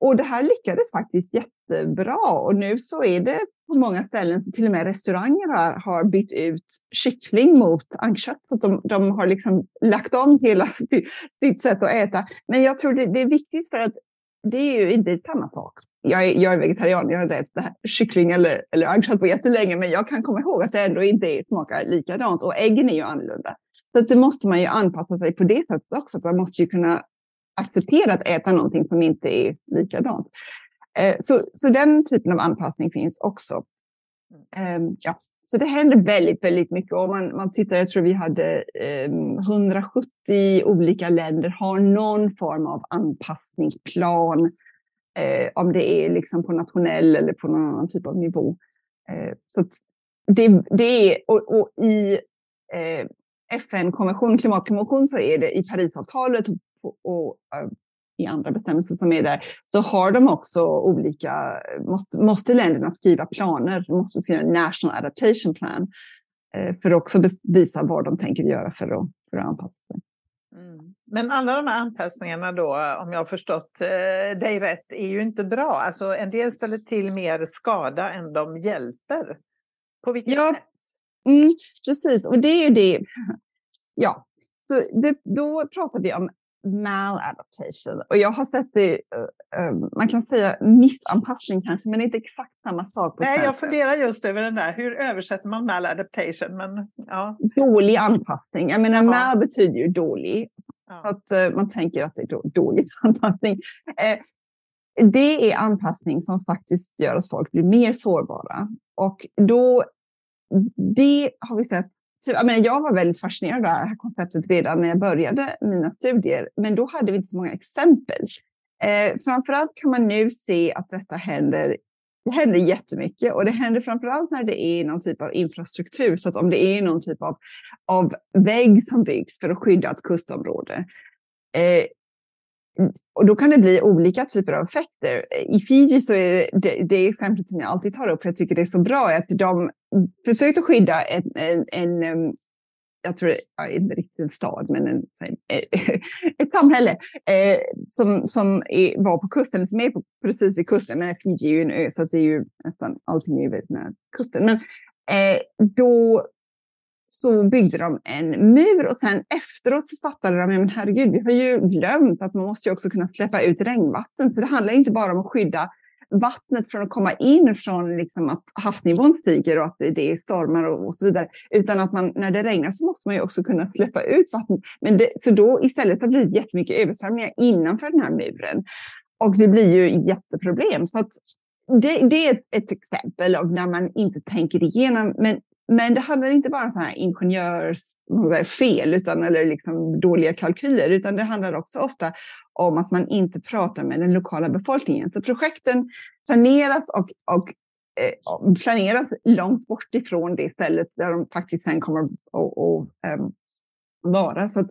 Och det här lyckades faktiskt jättebra och nu så är det på många ställen så till och med restauranger har, har bytt ut kyckling mot ankött. Så de, de har liksom lagt om hela sitt sätt att äta. Men jag tror det, det är viktigt för att det är ju inte samma sak. Jag är, jag är vegetarian, jag har inte ätit kyckling eller, eller ankött på jättelänge, men jag kan komma ihåg att det ändå inte smakar likadant och äggen är ju annorlunda. Så det måste man ju anpassa sig på det sättet också. Man måste ju kunna acceptera att äta någonting som inte är likadant. Eh, så, så den typen av anpassning finns också. Ehm, ja. så det händer väldigt, väldigt mycket. Om man, man tittar, jag tror vi hade ehm, 170 olika länder har någon form av anpassningsplan. Eh, om det är liksom på nationell eller på någon annan typ av nivå. Eh, så det, det är, och, och i FN-konvention, klimatkonvention, så är det i Parisavtalet och, i andra bestämmelser som är där, så har de också olika, måste, måste länderna skriva planer, måste skriva en national adaptation plan, uh, för att också visa vad de tänker göra för att, för att anpassa sig. Mm. Men alla de här anpassningarna då, om jag har förstått eh, dig rätt, är ju inte bra. Alltså en del ställer till mer skada än de hjälper. På vilket ja, sätt? Mm, precis, och det är ju det. Ja, så det, då pratar vi om maladaptation. Och jag har sett det, uh, man kan säga missanpassning kanske, men inte exakt samma sak. På Nej, jag funderar just över den där, hur översätter man maladaptation? Men, ja. Dålig anpassning. Jag menar, mal betyder ju dålig. Ja. Att uh, man tänker att det är dålig anpassning. Det är anpassning som faktiskt gör att folk blir mer sårbara. Och då, det har vi sett Typ, jag, menar, jag var väldigt fascinerad av det här konceptet redan när jag började mina studier, men då hade vi inte så många exempel. Eh, framförallt kan man nu se att detta händer det händer jättemycket och det händer framförallt när det är någon typ av infrastruktur. Så att om det är någon typ av, av vägg som byggs för att skydda ett kustområde. Eh, och då kan det bli olika typer av effekter. I Fiji så är det, det, det exemplet som jag alltid tar upp, för jag tycker det är så bra, är att de försökt att skydda en, en, en jag tror ja, inte riktigt en stad, men en, eh, ett samhälle eh, som, som är, var på kusten, som är på, precis vid kusten. Men Fiji är ju en ö, så det är ju nästan allting är väldigt nära kusten. Men eh, då så byggde de en mur och sen efteråt så fattade de, men herregud, vi har ju glömt att man måste ju också kunna släppa ut regnvatten. Så det handlar inte bara om att skydda vattnet från att komma in från liksom att havsnivån stiger och att det är stormar och, och, så vidare. Utan att man, när det regnar så måste man ju också kunna släppa ut vattnet. Men det, så då istället har det blivit jättemycket översvämningar innanför den här muren. Och det blir ju jätteproblem. Så att det, det är ett, ett, exempel av när man inte tänker igenom. Men men det handlar inte bara om ingenjörsfel utan, eller liksom dåliga kalkyler, utan det handlar också ofta om att man inte pratar med den lokala befolkningen. Så projekten planeras och, och eh, planeras långt bort ifrån det stället där de faktiskt sen kommer att um, vara. Så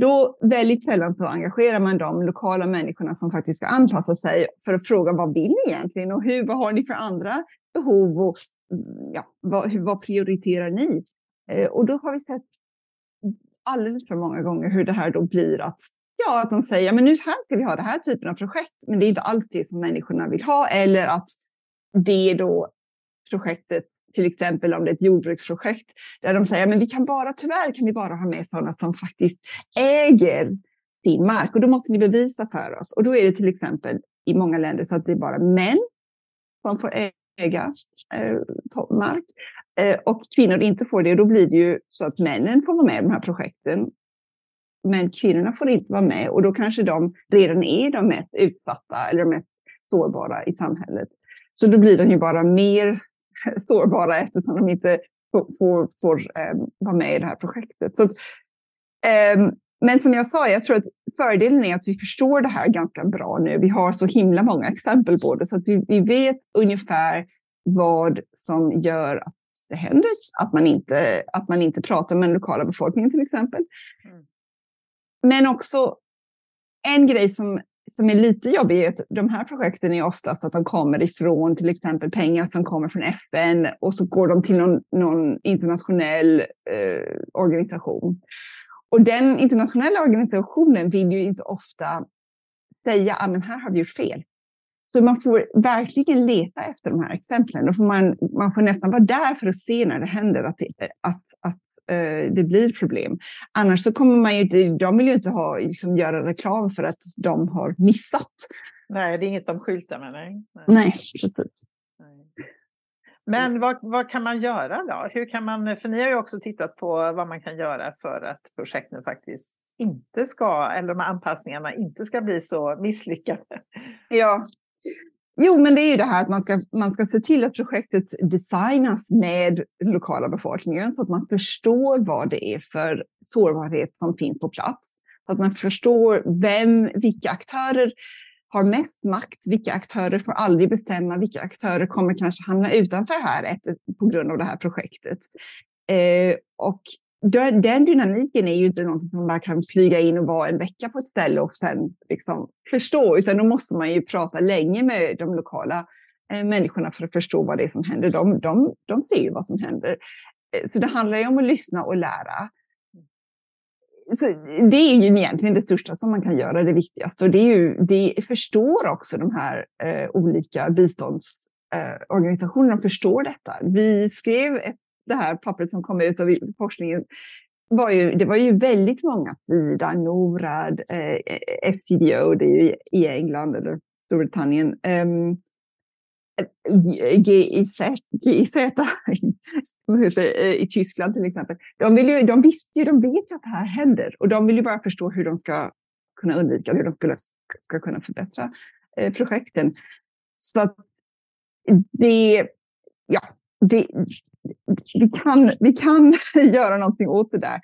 då väldigt sällan så engagerar man de lokala människorna som faktiskt ska anpassa sig för att fråga vad vill ni egentligen och hur, vad har ni för andra behov och Mm, ja, vad, vad prioriterar ni? Eh, och då har vi sett alldeles för många gånger hur det här då blir att Ja, att de säger men nu här ska vi ha den här typen av projekt, men det är inte alls det som människorna vill ha. Eller att det då projektet, till exempel om det är ett jordbruksprojekt, där de säger men vi kan bara, tyvärr kan vi bara ha med sådana som faktiskt äger sin mark och då måste ni bevisa för oss. Och då är det till exempel i många länder så att det är bara män som får höga eh, mark eh, och kvinnor inte får det. Och då blir det ju så att männen får vara med i de här projekten. Men kvinnorna får inte vara med och då kanske de redan är de mest utsatta eller de mest sårbara i samhället. Så då blir de ju bara mer sårbara eftersom de inte får, får, får eh, vara med i det här projektet. Så, um, men som jag sa, jag tror att fördelen är att vi förstår det här ganska bra nu. Vi har så himla många exempel på det, så att vi, vi vet ungefär vad som gör att det händer. Att man inte, att man inte pratar med den lokala befolkningen till exempel. Mm. Men också en grej som, som är lite jobbig är att de här projekten är oftast att de kommer ifrån till exempel pengar som kommer från FN och så går de till någon, någon internationell eh, organisation. Och den internationella organisationen vill ju inte ofta säga att ah, här har vi gjort fel. Så man får verkligen leta efter de här exemplen. Då får man, man får nästan vara där för att se när det händer att, att, att uh, det blir problem. Annars så kommer man ju de vill ju inte ha, liksom, göra reklam för att de har missat. Nej, det är inget de skyltar med. Nej, nej. nej precis. Nej. Men vad, vad, kan man göra då? Hur kan man, för ni har ju också tittat på vad man kan göra för att projekten faktiskt inte ska, eller de här anpassningarna inte ska bli så misslyckade. Ja, Jo, men det är ju det här att man ska, man ska se till att projektet designas med lokala befolkningen så att man förstår vad det är för sårbarhet som finns på plats. Så att man förstår vem, vilka aktörer har mest makt, vilka aktörer får aldrig bestämma, vilka aktörer kommer kanske hamna utanför här på grund av det här projektet. Eh, och den dynamiken är ju inte något som man kan flyga in och vara en vecka på ett ställe och sen liksom förstå, utan då måste man ju prata länge med de lokala eh, människorna för att förstå vad det är som händer. De, de, de ser ju vad som händer. Eh, så det handlar ju om att lyssna och lära. Så det är ju egentligen det största som man kan göra, det viktigaste. Och det, är ju, det förstår också de här eh, olika biståndsorganisationerna, eh, förstår detta. Vi skrev ett det här pappret som kom ut av forskningen var ju, det var ju väldigt många, Sida, Norad, eh, FCDO, det är ju i England eller Storbritannien, um, GIZ, GIZ i Tyskland till exempel. De, vill ju, de visste ju, de vet ju att det här händer och de vill ju bara förstå hur de ska kunna undvika hur de skulle, ska kunna förbättra eh, projekten. Så att det, ja, det, vi, kan, vi kan göra någonting åt det där.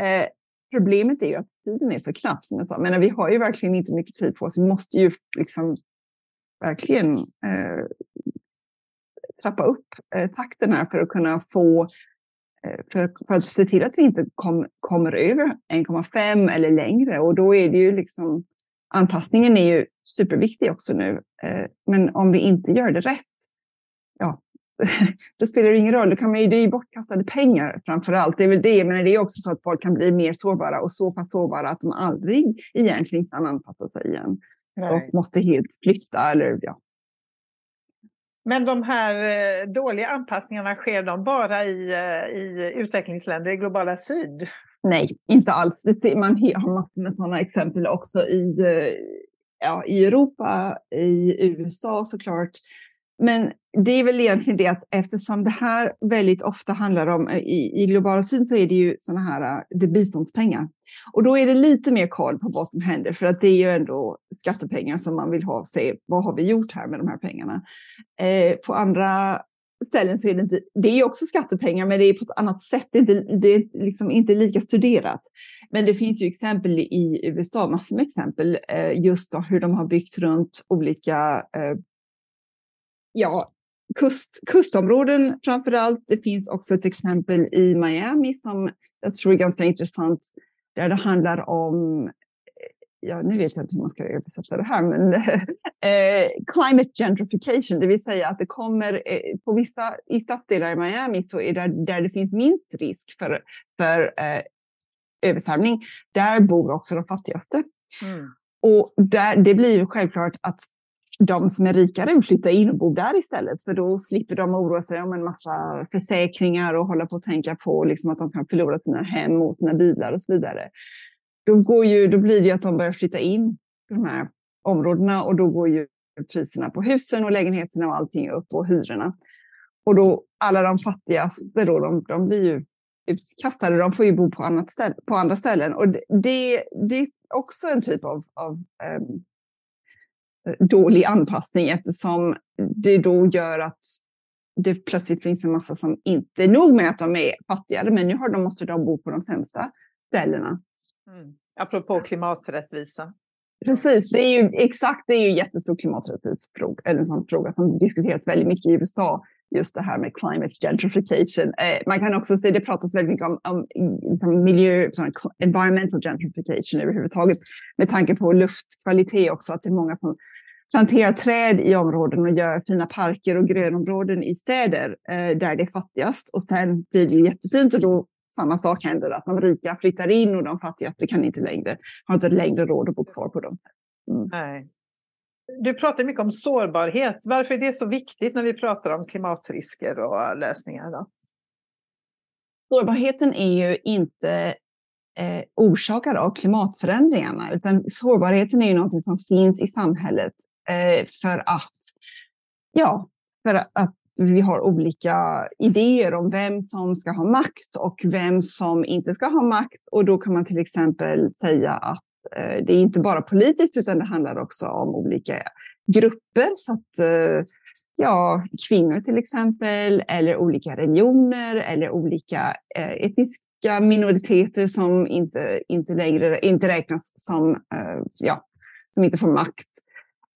Eh, problemet är ju att tiden är så knapp som jag sa. Men vi har ju verkligen inte mycket tid på oss. Vi måste ju liksom verkligen eh, trappa upp eh, takten här för att kunna få eh, för, för, att se till att vi inte kom, kommer över 1,5 eller längre. Och då är det ju liksom anpassningen är ju superviktig också nu. Eh, men om vi inte gör det rätt, ja, då spelar det ingen roll. Då kan man ju, det är ju bortkastade pengar framför allt. Det är väl det, men det är också så att folk kan bli mer sårbara och så pass sårbara att de aldrig egentligen kan anpassa sig igen. Nej. Och måste helt flytta eller ja. Men de här eh, dåliga anpassningarna, sker de bara i, eh, i utvecklingsländer i globala syd? Nej, inte alls. Man har massor med sådana exempel också i, eh, ja, i Europa, i USA såklart. Men det är väl egentligen det att eftersom det här väldigt ofta handlar om, eh, i, i globala syn så är det ju sådana här eh, det biståndspengar. Och då är det lite mer koll på vad som händer, för att det är ju ändå skattepengar som man vill ha, se vad har vi gjort här med de här pengarna. Eh, på andra ställen så är det inte, det är också skattepengar, men det är på ett annat sätt, det är inte, det är liksom inte lika studerat. Men det finns ju exempel i USA, massor med exempel, eh, just då hur de har byggt runt olika eh, ja, kust, kustområden framför allt. Det finns också ett exempel i Miami som jag tror är ganska intressant, där det handlar om ja, nu vet jag inte hur man ska översätta det här, men eh, climate gentrification, det vill säga att det kommer eh, på vissa, i stadsdelar i Miami så är det där det finns minst risk för, för eh, översvämning, där bor också de fattigaste. Mm. Och där, det blir ju självklart att de som är rikare flytta in och bo där istället, för då slipper de oroa sig om en massa försäkringar och hålla på att tänka på liksom att de kan förlora sina hem och sina bilar och så vidare. Då, går ju, då blir det ju att de börjar flytta in till de här områdena och då går ju priserna på husen och lägenheterna och allting upp och hyrorna. Och då alla de fattigaste då, de, de blir ju utkastade, de får ju bo på, annat ställe, på andra ställen. Och det, det, är också en typ av, av um, dålig anpassning eftersom det då gör att det plötsligt finns en massa som inte nog med att de är fattigare, men nu har de, måste de bo på de sämsta ställena. Mm. Apropå klimaträttvisa. Precis, det är ju exakt, det är ju en jättestor klimaträttvisefråga, eller en sån fråga som diskuterats väldigt mycket i USA, just det här med climate gentrification. Eh, man kan också se, det pratas väldigt mycket om, om, om miljö, environmental gentrification överhuvudtaget, med tanke på luftkvalitet också, att det är många som planterar träd i områden och gör fina parker och grönområden i städer eh, där det är fattigast. Och sen blir det jättefint och då samma sak händer, att de rika flyttar in och de fattigaste kan inte längre, har inte längre råd att bo kvar på dem. Mm. Nej. Du pratar mycket om sårbarhet. Varför är det så viktigt när vi pratar om klimatrisker och lösningar? Då? Sårbarheten är ju inte eh, orsakad av klimatförändringarna, utan sårbarheten är ju någonting som finns i samhället Eh, för att, ja, för att vi har olika idéer om vem som ska ha makt och vem som inte ska ha makt. Och då kan man till exempel säga att eh, det är inte bara politiskt utan det handlar också om olika grupper. Så att, eh, ja, kvinnor till exempel, eller olika religioner eller olika eh, etniska minoriteter som inte, inte längre inte räknas som, eh, ja, som inte får makt.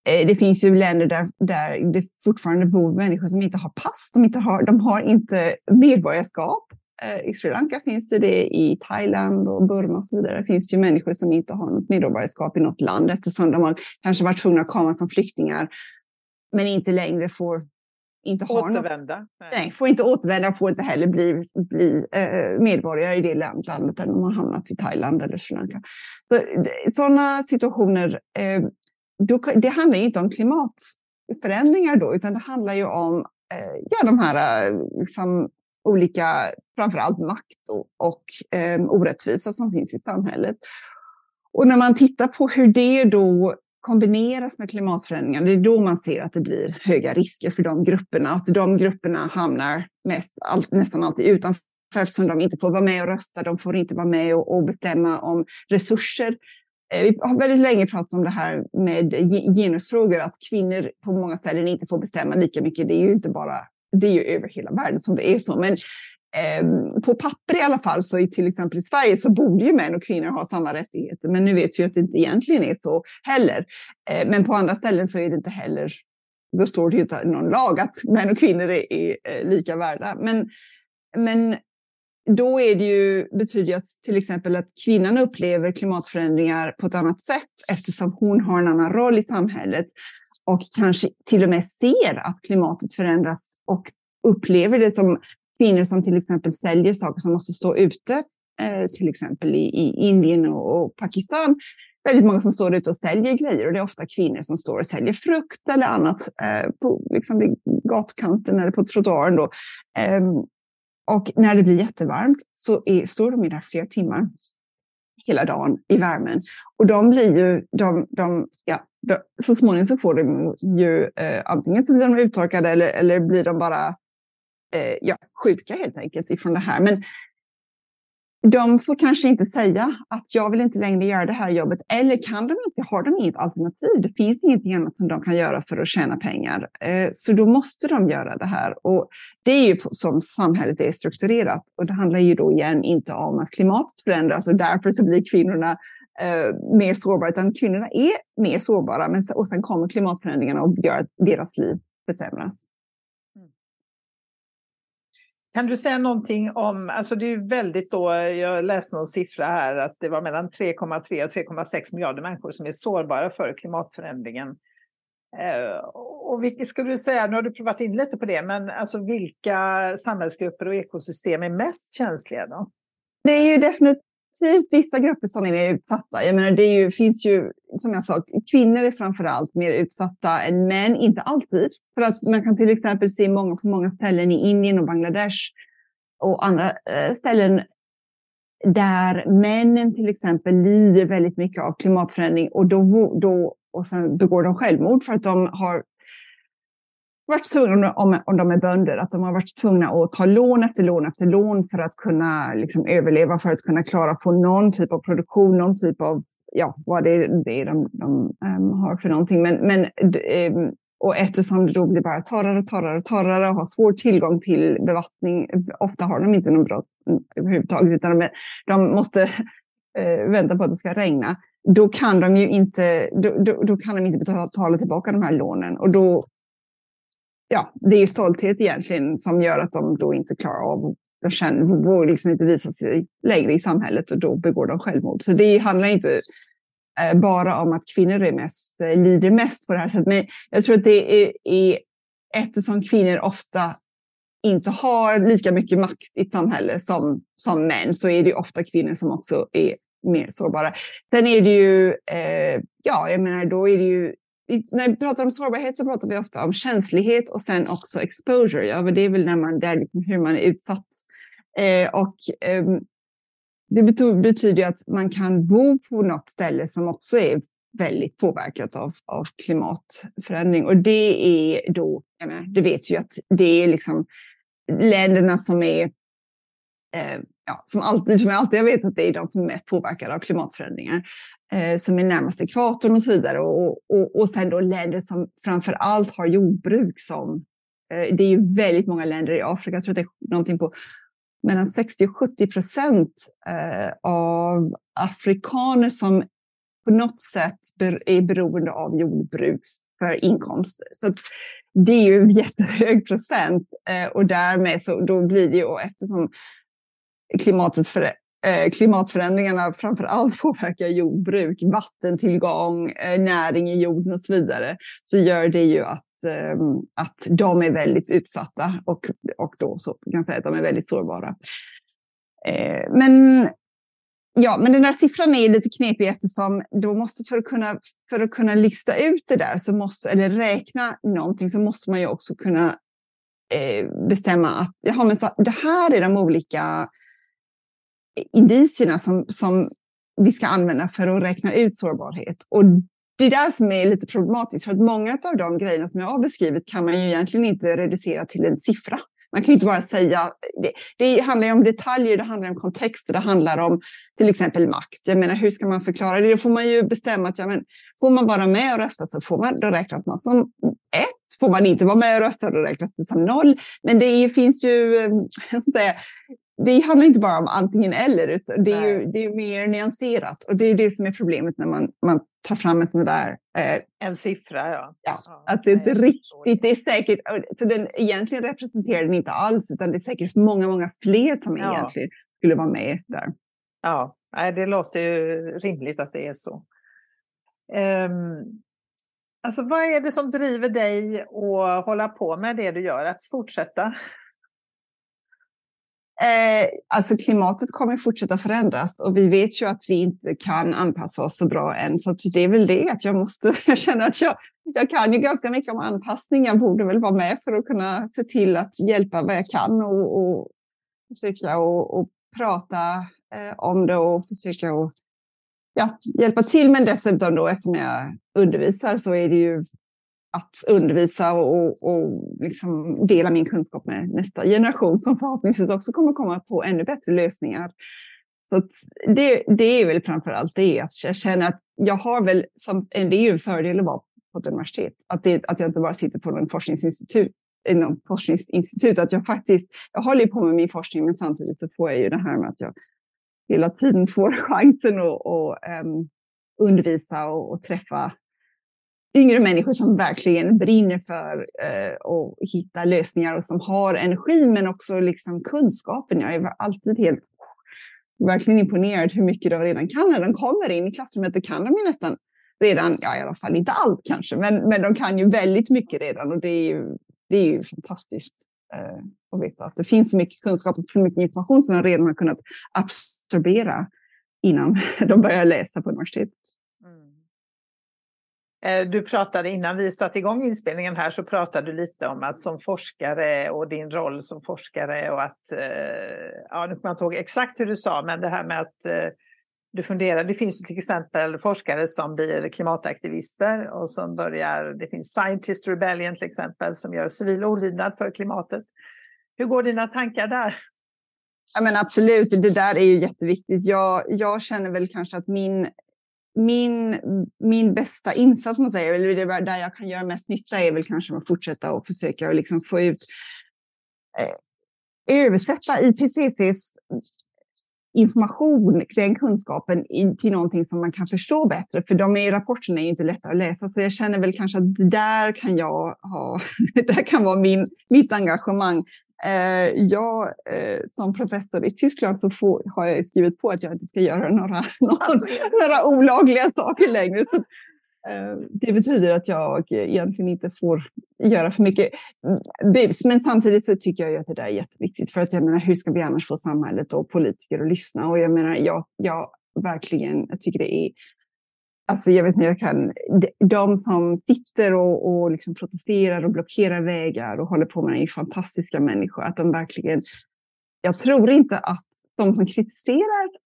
Eh, det finns ju länder där, där det fortfarande bor människor som inte har pass, de, inte har, de har inte medborgarskap. Eh, I Sri Lanka finns det det, i Thailand och Burma och så vidare finns det ju människor som inte har något medborgarskap i något land eftersom de har kanske varit tvungna att komma som flyktingar men inte längre får inte har återvända. Något, nej, får inte återvända, får inte heller bli, bli eh, medborgare i det landet där de har hamnat i Thailand eller Sri Lanka. Så, sådana situationer eh, då, det handlar inte om klimatförändringar då, utan det handlar ju om eh, ja, de här eh, liksom, olika, framförallt makt och, och eh, orättvisa som finns i samhället. Och när man tittar på hur det då kombineras med klimatförändringar, det är då man ser att det blir höga risker för de grupperna. Att de grupperna hamnar mest, all, nästan alltid utanför eftersom de inte får vara med och rösta, de får inte vara med och, och bestämma om resurser Eh, vi har väldigt länge pratat om det här med genusfrågor, att kvinnor på många ställen inte får bestämma lika mycket. Det är ju inte bara, det är ju över hela världen som det är så. Men eh, på papper i alla fall, så i till exempel i Sverige så borde ju män och kvinnor ha samma rättigheter. Men nu vet vi att det inte egentligen är så heller. Eh, men på andra ställen så är det inte heller, då står det ju inte någon lag att män och kvinnor är, är, eh, lika värda. Men, men då är det ju, betyder det att till exempel att kvinnan upplever klimatförändringar på ett annat sätt eftersom hon har en annan roll i samhället och kanske till och med ser att klimatet förändras och upplever det som kvinnor som till exempel säljer saker som måste stå ute, eh, till exempel i, i Indien och, Pakistan. Väldigt många som står ute och säljer grejer och det är ofta kvinnor som står och säljer frukt eller annat eh, på liksom, gatkanten eller på trottoaren. Då. Ehm, och när det blir jättevarmt så är, står de där flera timmar hela dagen i värmen. Och de blir ju, de, de, ja, de, så småningom så får de ju eh, antingen så blir de uttorkade eller, eller blir de bara eh, ja, sjuka helt enkelt ifrån det här. Men de får kanske inte säga att jag vill inte längre göra det här jobbet. Eller kan de inte, har de inget alternativ. Det finns ingenting annat som de kan göra för att tjäna pengar. Eh, så då måste de göra det här. Och det är ju som samhället är strukturerat. Och det handlar ju då igen inte om att klimatet förändras och därför så blir kvinnorna eh, mer sårbara. Utan kvinnorna är mer sårbara. Men, och sen kommer klimatförändringarna och gör att deras liv försämras. Kan du säga någonting om, alltså det är väldigt då, jag läste någon siffra här att det var mellan 3,3 och 3,6 miljarder människor som är sårbara för klimatförändringen. Eh, och vilka skulle du säga, nu har du provat in lite på det, men alltså vilka samhällsgrupper och ekosystem är mest känsliga då? Det är ju definitivt definitivt vissa grupper som är mer utsatta. Jag menar, det ju, finns ju, som jag sa, kvinnor är framför allt mer utsatta än män, inte alltid. För att man kan till exempel se många på många ställen i Indien och Bangladesh och andra eh, ställen där männen till exempel lider väldigt mycket av klimatförändring och då, då och sen begår de självmord för att de har varit tvungna, om, om de är bönder, att de har varit tvungna att ta lån efter lån efter lån för att kunna liksom, överleva, för att kunna klara få någon typ av produktion, någon typ av, ja, vad det är, det är de, de um, har för någonting. Men, men um, och eftersom det då blir bara torrare och torrare och torrare och har svår tillgång till bevattning, ofta har de inte någon bra mm, överhuvudtaget, utan de, de måste uh, vänta på att det ska regna då kan de ju inte, då, då, då, kan de inte betala tillbaka de här lånen och då ja, det är ju stolthet egentligen som gör att de då inte klarar av de känner, vågar liksom inte visa sig längre i samhället och då begår de självmord. Så det handlar inte eh, bara om att kvinnor är mest, eh, lider mest på det här sättet. Men jag tror att det är, är eftersom kvinnor ofta inte har lika mycket makt i ett samhälle som, som män så är det ofta kvinnor som också är mer sårbara. Sen är det ju, eh, ja, jag menar, då är det ju när vi pratar om sårbarhet så pratar vi ofta om känslighet och sen också exposure. Ja, det är väl när man, där liksom hur man är utsatt. Eh, och eh, det betyder att man kan bo på något ställe som också är väldigt påverkat av, av klimatförändring. Och det är då, jag menar, det vet ju att det är liksom länderna som är eh, ja, som, alltid, som jag alltid har vetat, det är de som är mest påverkade av klimatförändringar. Eh, som är närmast ekvatorn och så vidare. Och, och, och sen då länder som framför allt har jordbruk som... Eh, det är ju väldigt många länder i Afrika, jag tror att det är någonting på mellan 60 och 70 procent eh, av afrikaner som på något sätt är beroende av jordbruk för inkomst. Så det är ju en jättehög procent eh, och därmed så då blir det ju, eftersom klimatet Eh, klimatförändringarna framför allt påverkar jordbruk, vattentillgång, eh, näring i jorden och så vidare, så gör det ju att, ehm, att de är väldigt utsatta och, och då så kan jag säga att de är väldigt sårbara. Eh, men Ja, men den där siffran är lite knepig eftersom då måste för att kunna, för att kunna lista ut det där, så måste, eller räkna någonting, så måste man ju också kunna eh, bestämma att jaha, men så, det här är de olika indicierna som, som vi ska använda för att räkna ut sårbarhet. Och det är där som är lite problematiskt, för att många av de grejerna som jag har beskrivit kan man ju egentligen inte reducera till en siffra. Man kan ju inte bara säga... Det, det handlar ju om detaljer, det handlar om kontexter, det handlar om till exempel makt. Jag menar, hur ska man förklara det? Då får man ju bestämma att ja, men, får man vara med och rösta så får man, då räknas man som ett. Får man inte vara med och rösta då räknas det som noll. Men det finns ju... Eh, säga, det handlar inte bara om antingen eller, utan det är, ju, det är mer nyanserat. Och det är det som är problemet när man, man tar fram ett där... Eh, en siffra, ja. ja. ja att det inte riktigt, det är säkert, så den egentligen representerar den inte alls, utan det är säkert många, många fler som ja. egentligen skulle vara med där. Ja, det låter ju rimligt att det är så. Um, alltså vad är det som driver dig att hålla på med det du gör, att fortsätta Eh, alltså klimatet kommer fortsätta förändras och vi vet ju att vi inte kan anpassa oss så bra än. Så det är väl det att jag måste, jag känner att jag, jag kan ju ganska mycket om anpassning. Jag borde väl vara med för att kunna se till att hjälpa vad jag kan och, och försöka och, och prata eh, om det och försöka och, ja, hjälpa till. Men dessutom då eftersom jag undervisar så är det ju att undervisa och, och liksom dela min kunskap med nästa generation som förhoppningsvis också kommer komma på ännu bättre lösningar. Så det, det är väl framför allt det, att jag känner att jag har väl, som, det är ju en fördel att vara på ett universitet, att, det, att jag inte bara sitter på någon forskningsinstitut, inom forskningsinstitut, att jag faktiskt, jag håller på med min forskning, men samtidigt så får jag ju det här med att jag hela tiden får chansen att och, um, undervisa och, och träffa yngre människor som verkligen brinner för eh, att hitta lösningar och som har energi men också liksom kunskapen. Jag är alltid helt verkligen imponerad hur mycket de redan kan när de kommer in i klassrummet. Det kan de ju nästan redan, ja i alla fall inte allt kanske, men, men de kan ju väldigt mycket redan och det är ju, det är ju fantastiskt eh, att veta att det finns så mycket kunskap och så mycket information som de redan har kunnat absorbera innan de börjar läsa på universitet. Eh, du pratade innan vi satte igång inspelningen här så pratade du lite om att som forskare och din roll som forskare och att, eh, ja nu kommer jag inte ihåg exakt hur du sa, men det här med att eh, du funderar, det finns till exempel forskare som blir klimataktivister och som börjar, det finns Scientist Rebellion till exempel som gör civil olydnad för klimatet. Hur går dina tankar där? Ja, men absolut, det där är ju jätteviktigt. Jag, jag känner väl kanske att min min, min bästa insats, man säger, eller där jag kan göra mest nytta är väl kanske att fortsätta och försöka och liksom få ut, eh, översätta IPCCs information, den kunskapen till någonting som man kan förstå bättre. För de är, rapporterna är inte lätta att läsa, så jag känner väl kanske att där kan jag ha, där kan vara min, mitt engagemang. Eh, jag eh, som professor i Tyskland så får, har jag skrivit på att jag inte ska göra några, alltså, några olagliga saker längre. Så, Eh, det betyder att jag egentligen inte får göra för mycket bus. Men samtidigt så tycker jag att det där är jätteviktigt. För att jag menar, hur ska vi annars få samhället och politiker att lyssna? Och jag menar, jag, jag verkligen, jag tycker det är Alltså jag vet inte, jag kan, de som sitter och, och liksom protesterar och blockerar vägar och håller på med det är fantastiska människor. Att de verkligen, jag tror inte att de som kritiserar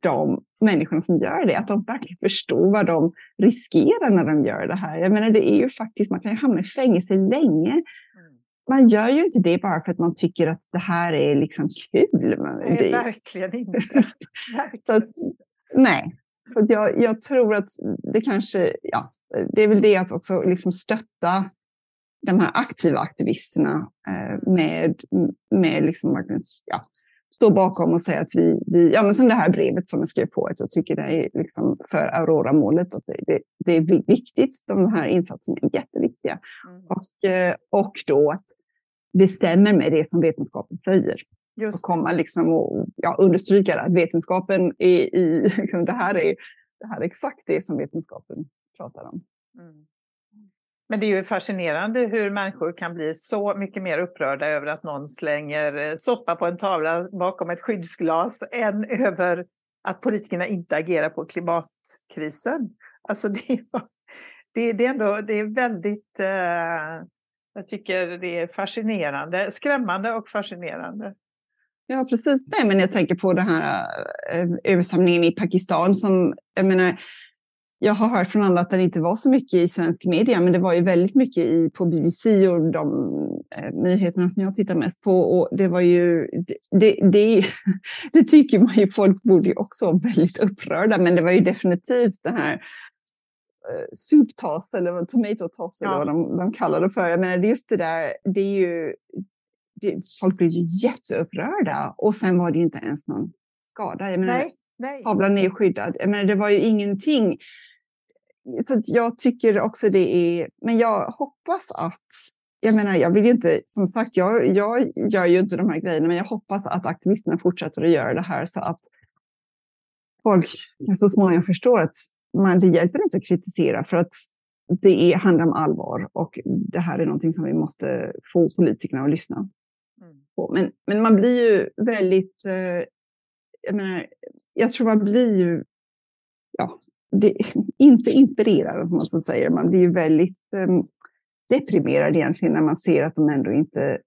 de människorna som gör det, att de verkligen förstår vad de riskerar när de gör det här. Jag menar, det är ju faktiskt, man kan ju hamna i fängelse länge. Mm. man gör ju inte det bara för att man tycker att det här är liksom kul. Nej, det, verkligen inte. så att, nej, så jag, jag tror att det kanske, ja, det är väl det att också liksom stötta de här aktiva aktivisterna eh, med, med liksom ja, stå bakom och säga att vi, vi ja men som det här brevet som jag skrev på, att jag tycker det är liksom för Aurora-målet, att det, det, det, är viktigt, de här insatserna är jätteviktiga. Mm. Och, eh, och då att det stämmer med det som vetenskapen säger. Just och komma liksom och ja, understryka att vetenskapen är i, liksom, det, här är, det här är exakt det som vetenskapen pratar om. Mm. Men det är ju fascinerande hur människor kan bli så mycket mer upprörda över att någon slänger eh, soppa på en tavla bakom ett skyddsglas än över att politikerna inte agerar på klimatkrisen. Alltså det, det, det är ändå det är väldigt, eh, jag tycker det är fascinerande, skrämmande och fascinerande. Ja, precis. Nej, men jag tänker på den här eh, eh översamlingen i Pakistan som, jag menar, jag har hört från andra att det inte var så mycket i svensk media, men det var ju väldigt mycket i, på BBC och de eh, nyheterna som jag tittar mest på. Och det var ju, det, det, det tycker man ju, folk borde ju också vara väldigt upprörda, men det var ju definitivt det här eh, suptas eller tomato toss eller vad de, de kallar det för. Jag menar, just det där, det är ju, det, folk blir ju jätteupprörda och sen var det ju inte ens någon skada. Jag menar, Nej. Nej. Tavlan är skyddad. Jag menar, det var ju ingenting. Så jag tycker också det är, men jag hoppas att, jag menar, jag vill ju inte, som sagt, jag, jag gör ju inte de här grejerna, men jag hoppas att aktivisterna fortsätter att göra det här så att folk så småningom förstår att man, det hjälper inte att kritisera för att det är, handlar om allvar och det här är någonting som vi måste få politikerna att lyssna mm. på. Men, men man blir ju väldigt, eh, jag menar, jag tror man blir ju, ja, det, inte inspirerad, som man säger. Man blir ju väldigt um, deprimerad egentligen när man ser att de ändå inte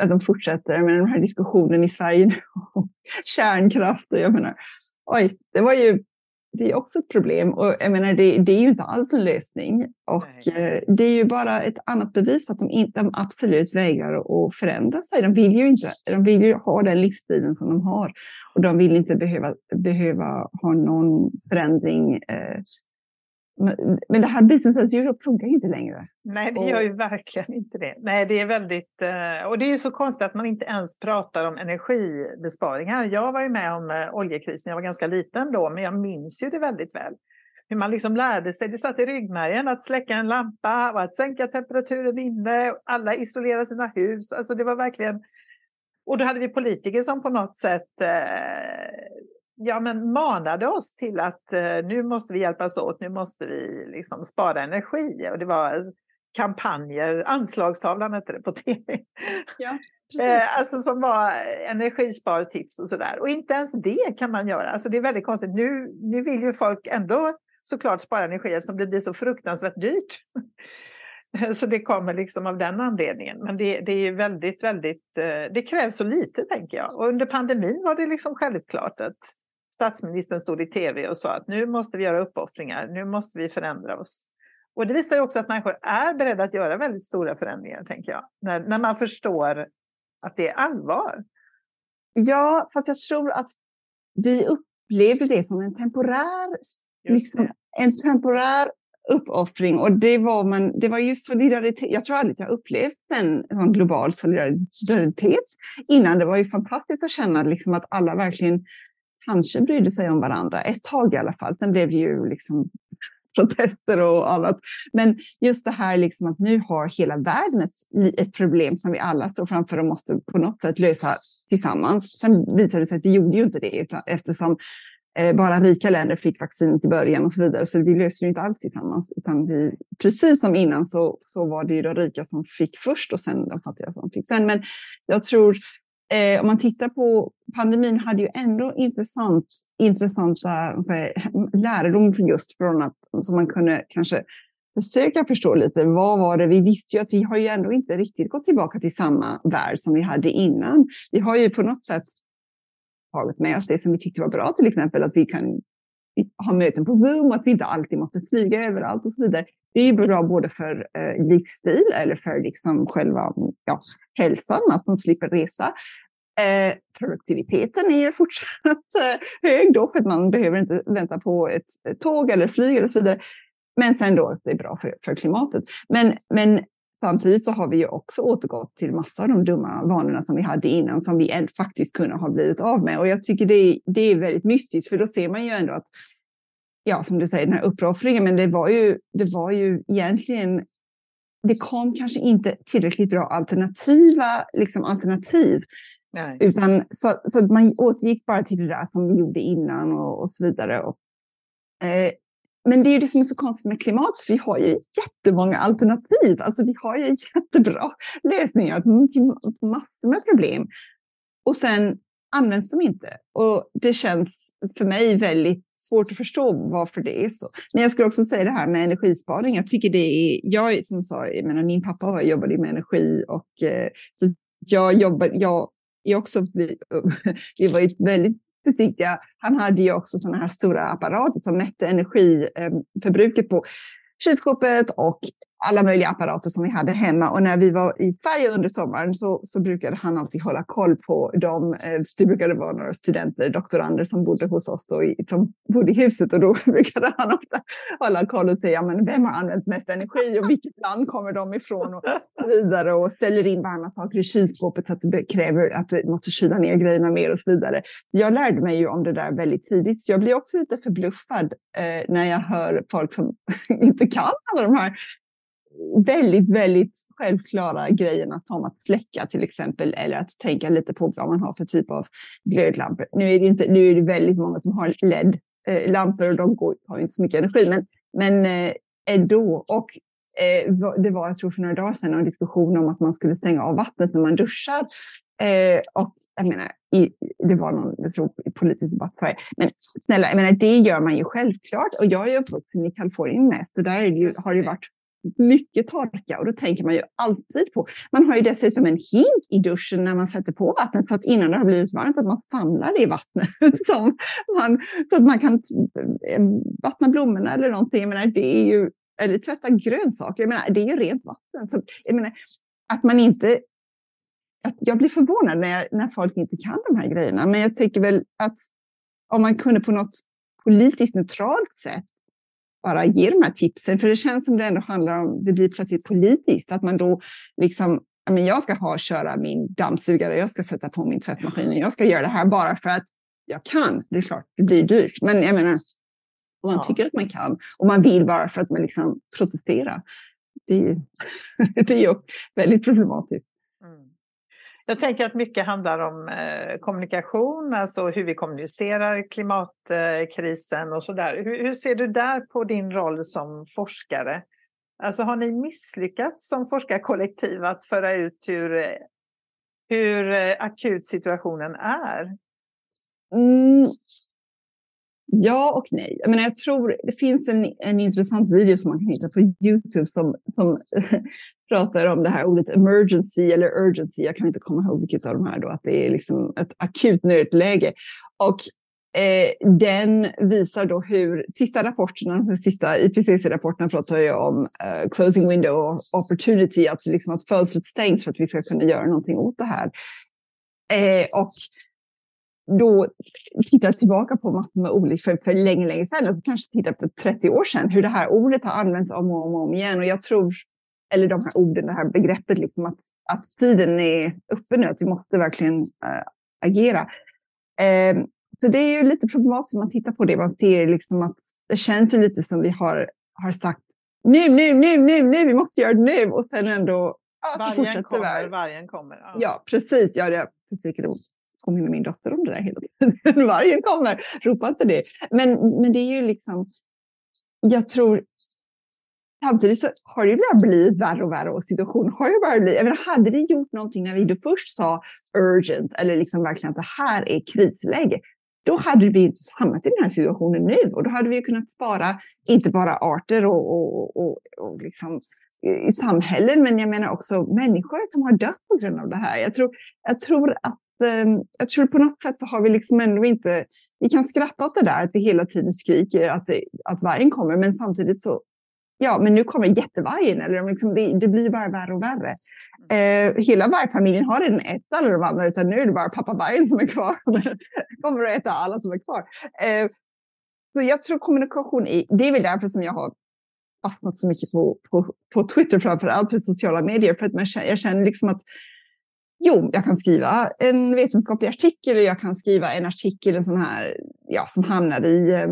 att de fortsätter med den här diskussionen i Sverige nu om kärnkraft. Och jag menar, oj, det var ju det är också ett problem och jag menar, det, det är ju inte alls en lösning. Och eh, det är ju bara ett annat bevis för att de, inte, de absolut vägrar att förändra sig. De vill ju inte, de vill ju ha den livsstilen som de har och de vill inte behöva, behöva ha någon förändring eh, men det här business funkar ju inte längre. Nej, det gör ju verkligen inte det. Nej, det är väldigt... Eh, och det är ju så konstigt att man inte ens pratar om energibesparingar. Jag var ju med om eh, oljekrisen, jag var ganska liten då, men jag minns ju det väldigt väl. Hur man liksom lärde sig, det satt i ryggmärgen, att släcka en lampa och att sänka temperaturen inne. Alla isolerade sina hus. Alltså det var verkligen... Och då hade vi politiker som på något sätt eh, ja, men manade oss till att eh, nu måste vi hjälpas åt, nu måste vi liksom spara energi. Och det var kampanjer, Anslagstavlan hette det på tv. Ja, eh, alltså som var energispartips och sådär. Och inte ens det kan man göra. Alltså det är väldigt konstigt. Nu, nu vill ju folk ändå såklart spara energi eftersom det blir så fruktansvärt dyrt. Så det kommer liksom av den anledningen. Men det, det är väldigt, väldigt, eh, det krävs så lite tänker jag. Och under pandemin var det liksom självklart att statsministern stod i tv och sa att nu måste vi göra uppoffringar, nu måste vi förändra oss. Och det visar ju också att människor är beredda att göra väldigt stora förändringar, tänker jag, när, när man förstår att det är allvar. Ja, för jag tror att vi upplevde det som en temporär, liksom, en temporär uppoffring och det var, man, det var ju solidaritet. Jag tror aldrig jag upplevt en, en global solidaritet innan. Det var ju fantastiskt att känna liksom att alla verkligen kanske brydde sig om varandra, ett tag i alla fall. Sen blev det ju liksom protester och annat. Men just det här liksom att nu har hela världen ett, ett, problem som vi alla står framför och måste på något sätt lösa tillsammans. Sen visade det sig att vi gjorde ju inte det utan, eftersom eh, bara rika länder fick vaccinet i början och så vidare. Så vi löste det inte alls tillsammans. Utan vi, precis som innan så, så var det ju de rika som fick först och sen de fattiga som fick sen. Men jag tror eh, om man tittar på pandemin hade ju ändå intressant, intressanta säga, lärdom just från att som man kunde kanske försöka förstå lite. Vad var det? Vi visste ju att vi har ju ändå inte riktigt gått tillbaka till samma värld som vi hade innan. Vi har ju på något sätt tagit med oss det som vi tyckte var bra, till exempel att vi kan ha möten på Zoom, att vi inte alltid måste flyga överallt och så vidare. Det är ju bra både för eh, livsstil eller för liksom själva ja, hälsan, att man slipper resa. Eh, produktiviteten är ju fortsatt eh, hög då, för att man behöver inte vänta på ett, tåg eller flyg eller så vidare. Men sen då det är bra för, för klimatet. Men, men samtidigt så har vi ju också återgått till massa av de dumma vanorna som vi hade innan som vi faktiskt kunde ha blivit av med. Och jag tycker det, det är väldigt mystiskt, för då ser man ju ändå att, ja, som du säger, den här uppoffringen, men det var ju, det var ju egentligen det kom kanske inte tillräckligt bra alternativa liksom alternativ. Nej. Utan, så, så man återgick bara till det där som vi gjorde innan och, och så vidare. Och, eh, men det är ju det som är så konstigt med klimat, vi har ju jättemånga alternativ. Alltså vi har ju jättebra lösningar till massor med problem. Och sen används de inte. Och det känns för mig väldigt svårt att förstå varför det är så. Men jag skulle också säga det här med energisparing. Jag tycker det är, jag som sa, jag menar, min pappa jobbade med energi och eh, så jag jobbar, jag är också, vi var ju väldigt försiktiga. Han hade ju också sådana här stora apparater som mätte energiförbruket eh, på kylskåpet och alla möjliga apparater som vi hade hemma. Och när vi var i Sverige under sommaren så, så brukade han alltid hålla koll på dem. Eh, det brukade vara några studenter, doktorander som bodde hos oss och som bodde i huset och då brukade han ofta hålla koll och säga men vem har använt mest energi och vilket land kommer de ifrån och så vidare och ställer in varma saker i kylskåpet så att det kräver att vi måste kyla ner grejerna mer och så vidare. Jag lärde mig ju om det där väldigt tidigt så jag blir också lite förbluffad eh, när jag hör folk som inte kan alla de här väldigt, väldigt självklara grejerna som att släcka till exempel eller att tänka lite på vad man har för typ av glödlampor. Nu är det, inte, nu är det väldigt många som har LED-lampor och de går, har inte så mycket energi, men, men eh, ändå. Och eh, det var, jag tror för några dagar sedan, en diskussion om att man skulle stänga av vattnet när man duschar. Eh, och jag menar, i, det var någon jag tror, politisk debatt för Men snälla, jag menar, det gör man ju självklart. Och jag är uppvuxen i Kalifornien mest och där det ju, har det ju varit mycket torka och då tänker man ju alltid på. Man har ju dessutom en hink i duschen när man sätter på vattnet så att innan det har blivit varmt att man samlar det i vattnet som man, så att man kan eh, vattna blommorna eller någonting. Jag menar, det är ju, eller tvätta grönsaker. Jag menar, det är ju rent vatten. Så att, jag menar, att man inte att jag blir förvånad när, jag, när folk inte kan de här grejerna. Men jag tänker väl att om man kunde på något politiskt neutralt sätt bara ge de här tipsen. För det känns som det ändå handlar om, det blir plötsligt politiskt, att man då liksom, jag ska ha, köra min dammsugare, jag ska sätta på min tvättmaskin, jag ska göra det här bara för att jag kan. Det är klart, det blir dyrt. Men jag menar, om man ja. tycker att man kan och man vill bara för att man liksom protesterar, det är, det är ju väldigt problematiskt. Jag tänker att mycket handlar om eh, kommunikation, alltså hur vi kommunicerar klimatkrisen eh, och sådär. Hur, hur ser du där på din roll som forskare? Alltså har ni misslyckats som forskarkollektiv att föra ut hur, eh, hur eh, akut situationen är? Mm. Ja och nej. Jag, menar, jag tror det finns en, en intressant video som man kan hitta på Youtube som, som pratar om det här ordet emergency eller urgency. Jag kan inte komma ihåg vilket av de här då, att det är liksom ett akut nödläge. Och eh, den visar då hur sista rapporterna, de sista IPCC-rapporterna pratar ju om eh, closing window opportunity, att, liksom att fönstret stängs för att vi ska kunna göra någonting åt det här. Eh, och då tittar tillbaka på massor med olyckor för länge, länge sedan, och kanske tittar på 30 år sedan, hur det här ordet har använts om och om, och om igen. Och jag tror eller de här orden, det här begreppet, liksom att, att tiden är uppe nu, att vi måste verkligen äh, agera. Eh, så det är ju lite problematiskt om man tittar på det. Man ser liksom att det känns ju lite som vi har, har sagt nu, nu, nu, nu, nu, vi måste göra det nu och sen ändå ja, vargen kommer, vargen kommer. Ja, ja precis. Ja, jag försöker påminna min dotter om det där hela tiden. vargen kommer, ropa inte det. Men, men det är ju liksom, jag tror Samtidigt så har det bara blivit värre och värre och situationen har ju bara blivit... Jag menar, hade vi gjort någonting när vi då först sa urgent eller liksom verkligen att det här är krisläge, då hade vi inte hamnat i den här situationen nu och då hade vi kunnat spara inte bara arter och, och, och, och liksom i samhällen, men jag menar också människor som har dött på grund av det här. Jag tror, jag tror att ehm, jag tror på något sätt så har vi liksom ändå inte, vi kan skratta åt det där att vi hela tiden skriker att, det, att vargen kommer, men samtidigt så, ja, men nu kommer jättevargen, eller liksom, det, det blir bara värre och värre. Uh, hela vargfamiljen har redan ätit alla de andra, utan nu är det bara pappa vargen som är kvar. kommer att äta alla som är kvar. Uh, så jag tror kommunikation, är, det är väl därför som jag har fastnat så mycket på, på, på Twitter framför allt, för sociala medier, för att man, jag känner liksom att Jo, jag kan skriva en vetenskaplig artikel och jag kan skriva en artikel en sån här, ja, som hamnar i eh,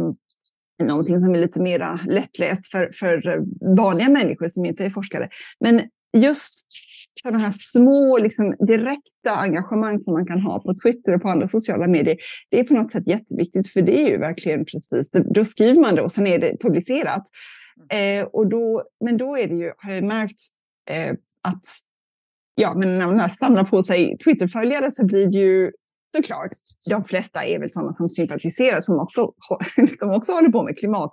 någonting som är lite mer lättläst för, för vanliga människor som inte är forskare. Men just sådana här små liksom, direkta engagemang som man kan ha på Twitter och på andra sociala medier, det är på något sätt jätteviktigt, för det är ju verkligen precis, då skriver man det och sen är det publicerat. Eh, och då, men då är det ju, har jag märkt, eh, att ja, men när man samlar på sig Twitterföljare så blir det ju såklart, de flesta är väl sådana som sympatiserar, som också, som också håller på med klimat.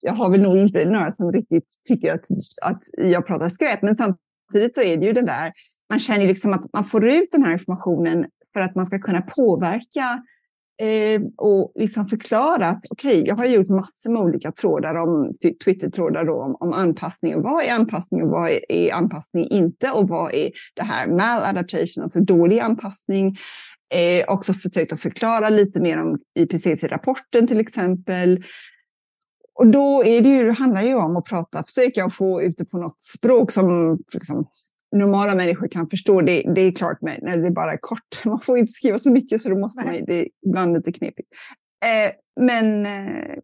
Jag har väl nog inte några som riktigt tycker att, att jag pratar skräp, men samtidigt så är det ju det där, man känner liksom att man får ut den här informationen för att man ska kunna påverka eh, och liksom förklara att okej, okay, jag har gjort massor med olika trådar om Twitter-trådar om, om anpassning. och vad är anpassning och vad är, är anpassning inte? Och vad är det här maladaptation, alltså dålig anpassning? Eh, också försökt att förklara lite mer om IPCC-rapporten till exempel. Och då är det ju, det handlar ju om att prata, försöka få ut det på något språk som liksom, normala människor kan förstå. Det, det är klart med, när det bara är kort. Man får inte skriva så mycket så då måste man, det är ibland lite knepigt. Eh, men eh,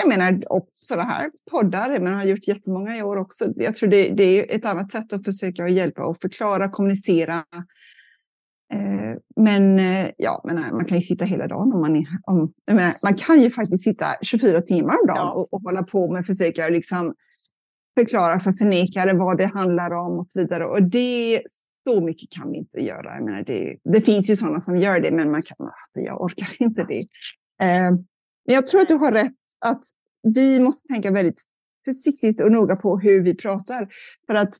jag menar också det här poddar, man har gjort jättemånga i år också. Jag tror det, det är ett annat sätt att försöka hjälpa och förklara, kommunicera. Eh, men eh, ja, menar, man kan ju sitta hela dagen om man är, om, menar, man kan ju faktiskt sitta 24 timmar om dagen ja. och, och hålla på med försöka liksom förklara för förnekare vad det handlar om och så vidare. Och det, så mycket kan vi inte göra. Jag menar, det, det finns ju sådana som gör det, men man kan, alltså, jag orkar inte det. Eh, men jag tror att du har rätt att vi måste tänka väldigt försiktigt och noga på hur vi pratar. För att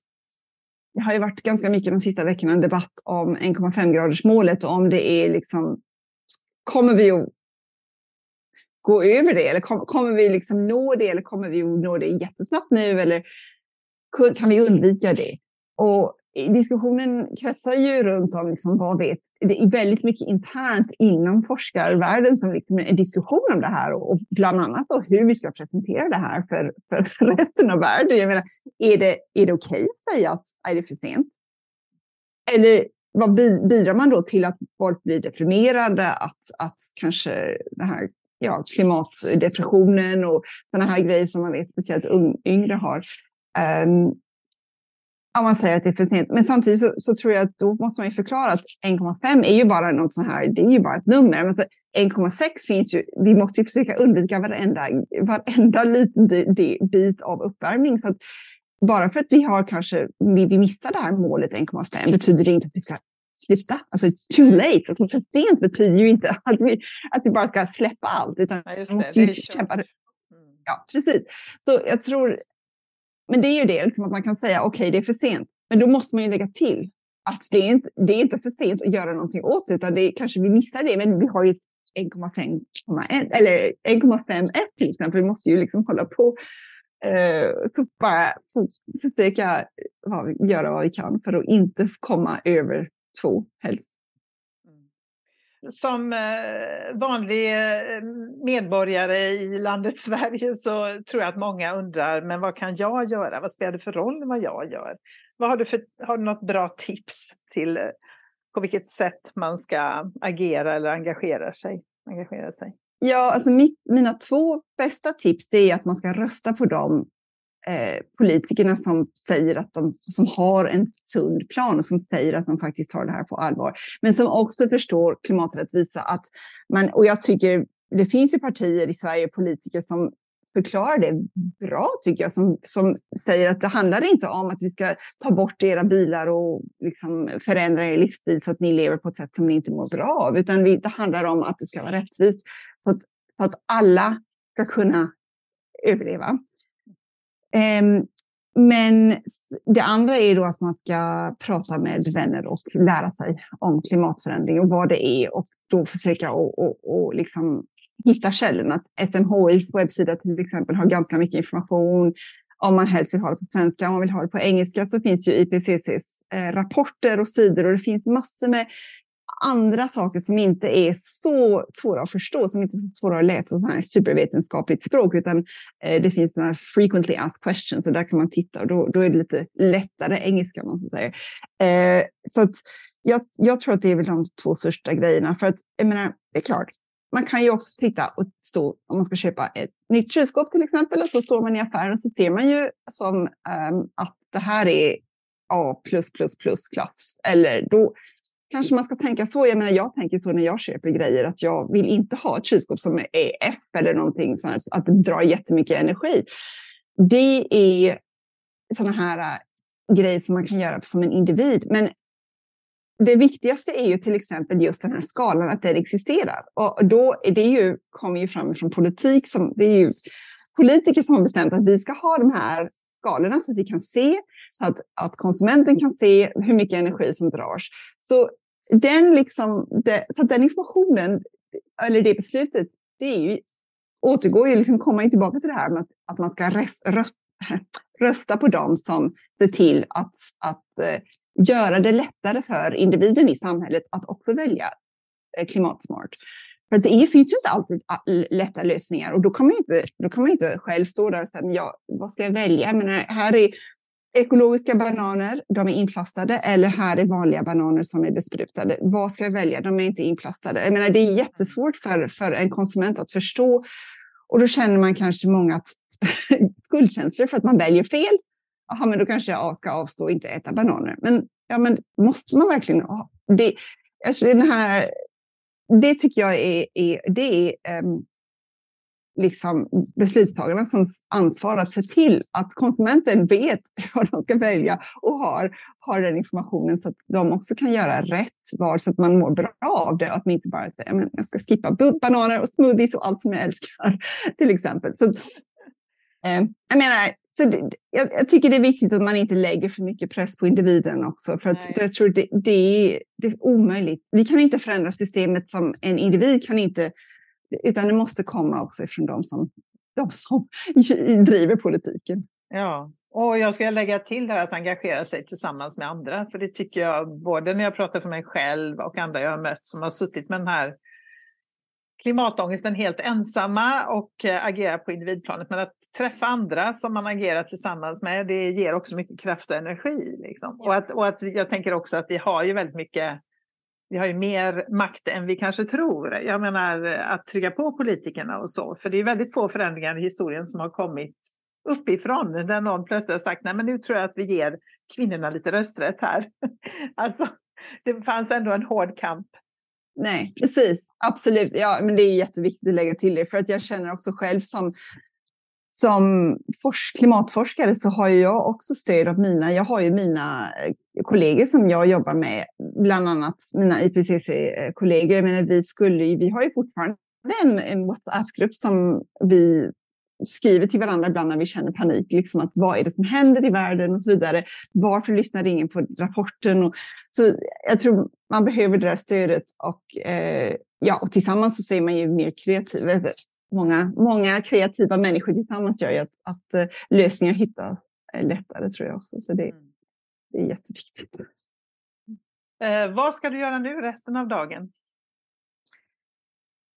det har ju varit ganska mycket de sista veckorna en debatt om 1,5-gradersmålet och om det är liksom, kommer vi att gå över det? Eller kom, kommer vi liksom nå det? Eller kommer vi att nå det jättesnabbt nu? Eller kan vi undvika det? Och diskussionen kretsar ju runt om liksom, vad vet, det är väldigt mycket internt inom forskarvärlden som liksom är en diskussion om det här och, och bland annat då hur vi ska presentera det här för, för resten av världen. Jag menar, är det, är det okej okay att säga att är det för sent? Eller vad bidrar man då till att folk blir deprimerade, att, att kanske det här ja, klimatdepressionen och sådana här grejer som man vet speciellt yngre har. Um, om man säger att det är för sent. Men samtidigt så, så, tror jag att då måste man ju förklara att 1,5 är ju bara något sånt här, det är ju bara ett nummer. Men 1,6 finns ju, vi måste ju försöka undvika varenda, varenda liten bit av uppvärmning. Så att bara för att vi har kanske, vi, vi missar det här målet 1,5 betyder det inte att vi ska sluta. Alltså too late, alltså för sent betyder ju inte att vi, att vi bara ska släppa allt. Utan ja, just det, det kämpa. Mm. Ja, precis. Så jag tror, men det är ju det, liksom att man kan säga okej, okay, det är för sent. Men då måste man ju lägga till att det är inte det är inte för sent att göra någonting åt det, utan det är, kanske vi missar det, men vi har ju 1,5 eller 1,51 till exempel. Vi måste ju liksom hålla på eh, så bara försöka göra vad vi kan för att inte komma över två helst. Som eh, vanlig eh, medborgare i landet Sverige så tror jag att många undrar, men vad kan jag göra? Vad spelar det för roll vad jag gör? Vad har, du för, har du något bra tips till eh, på vilket sätt man ska agera eller engagera sig? Engagera sig? Ja, alltså mitt, mina två bästa tips är att man ska rösta på dem Eh, politikerna som säger att de som har en sund plan och som säger att de faktiskt tar det här på allvar. Men som också förstår klimaträttvisa. Att man, och jag tycker det finns ju partier i Sverige, politiker som förklarar det bra tycker jag, som, som säger att det handlar inte om att vi ska ta bort era bilar och liksom förändra er livsstil så att ni lever på ett sätt som ni inte mår bra av, utan vi, det handlar om att det ska vara rättvist så att, så att alla ska kunna överleva. Ehm, men det andra är då att man ska prata med vänner och lära sig om klimatförändring och vad det är och då försöka och, och, och liksom hitta källorna. SMHIs webbsida till exempel har ganska mycket information. Om man helst vill ha det på svenska, om man vill ha det på engelska så finns ju IPCCs eh, rapporter och sidor och det finns massor med andra saker som inte är så svåra att förstå, som inte är så svåra att läsa, så här supervetenskapligt språk, utan eh, det finns sådana frequently asked questions och där kan man titta och då, då är det lite lättare engelska, man säger. Eh, så att jag, jag, tror att det är väl de två största grejerna, för att jag menar, det är klart, man kan ju också titta och stå, om man ska köpa ett nytt kylskåp till exempel, och så står man i affären och så ser man ju som um, att det här är A+++ klass. Eller då kanske man ska tänka så. Jag menar, jag tänker så när jag köper grejer att jag vill inte ha ett kylskåp som är F eller någonting sånt, att det drar jättemycket energi. Det är sådana här äh, grejer som man kan göra som en individ. Men det viktigaste är ju till exempel just den här skalan, att den existerar. Och då är det ju, kommer ju fram från politik. Som, det är ju politiker som har bestämt att vi ska ha de här skalorna så att vi kan se, så att, att konsumenten kan se hur mycket energi som dras. Så den, liksom, det, så den informationen, eller det beslutet, det är ju, återgår ju, liksom, kommer ju tillbaka till det här med att, att man ska rest, röst, rösta på dem som ser till att, att uh, göra det lättare för individen i samhället att också välja uh, klimatsmart. För det finns ju inte alltid lätta lösningar och då kan man inte, då kan man inte själv stå där och säga, ja, vad ska jag välja? Men här är ekologiska bananer, de är inplastade, eller här är vanliga bananer som är besprutade. Vad ska jag välja? De är inte inplastade. Jag menar, det är jättesvårt för, för en konsument att förstå. Och då känner man kanske många att, skuldkänslor för att man väljer fel. Jaha, men då kanske jag ska avstå och inte äta bananer. Men, ja, men måste man verkligen ha det? Alltså den här, det tycker jag är, är det är um, liksom beslutstagarnas ansvar att se till att konsumenten vet vad de ska välja och har, har den informationen så att de också kan göra rätt val så att man mår bra av det och att man inte bara säger att jag ska skippa bananer och smoothies och allt som jag älskar till exempel. Så, eh, jag menar, så det, jag, jag, tycker det är viktigt att man inte lägger för mycket press på individen också för att jag tror det, det, är, det är omöjligt. Vi kan inte förändra systemet som en individ kan inte utan det måste komma också ifrån de som, de som driver politiken. Ja, och jag ska lägga till det här att engagera sig tillsammans med andra, för det tycker jag både när jag pratar för mig själv och andra jag har mött som har suttit med den här klimatångesten helt ensamma och äh, agera på individplanet. Men att träffa andra som man agerar tillsammans med, det ger också mycket kraft och energi. Liksom. Och, att, och att jag tänker också att vi har ju väldigt mycket vi har ju mer makt än vi kanske tror. Jag menar eh, att trycka på politikerna och så. För det är väldigt få förändringar i historien som har kommit uppifrån. Där någon plötsligt har sagt, nej men nu tror jag att vi ger kvinnorna lite rösträtt här. alltså, det fanns ändå en hård kamp. Nej, precis. Absolut. Ja, men det är jätteviktigt att lägga till det. För att jag känner också själv som som klimatforskare så har jag också stöd av mina, jag har ju mina eh, kollegor som jag jobbar med, bland annat mina IPCC-kollegor. Jag menar, vi, skulle, vi har ju fortfarande en, en WhatsApp-grupp som vi skriver till varandra ibland när vi känner panik. Liksom att vad är det som händer i världen och så vidare. Varför lyssnar ingen på rapporten? Och, så jag tror man behöver det där stödet och, eh, ja, och tillsammans så är man ju mer kreativ alltså, många, många kreativa människor tillsammans gör ju att, att eh, lösningar hittas lättare tror jag också. Så det, mm. det är jätteviktigt. Eh, vad ska du göra nu resten av dagen?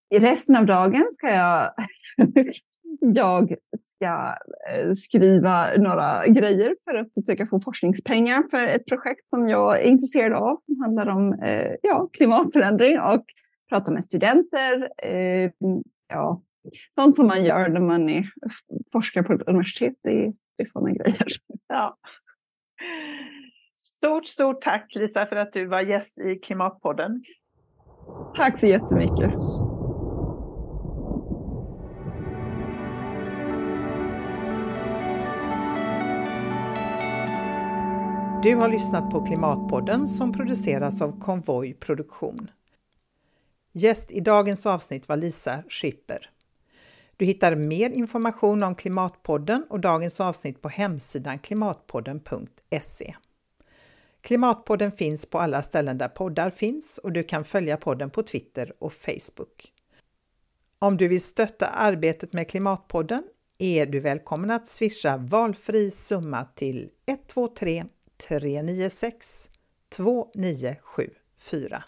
I resten av dagen ska jag, jag ska eh, skriva några grejer för att försöka få forskningspengar för ett projekt som jag är intresserad av som handlar om eh, ja, klimatförändring och prata med studenter. Eh, ja, sånt som man gör när man är, forskar på ett universitet. Det är, det är sådana grejer. Ja. Stort, stort tack Lisa för att du var gäst i Klimatpodden. Tack så jättemycket. Du har lyssnat på Klimatpodden som produceras av Konvoj Produktion. Gäst i dagens avsnitt var Lisa Schipper. Du hittar mer information om Klimatpodden och dagens avsnitt på hemsidan klimatpodden.se. Klimatpodden finns på alla ställen där poddar finns och du kan följa podden på Twitter och Facebook. Om du vill stötta arbetet med Klimatpodden är du välkommen att swisha valfri summa till 123 396 2974.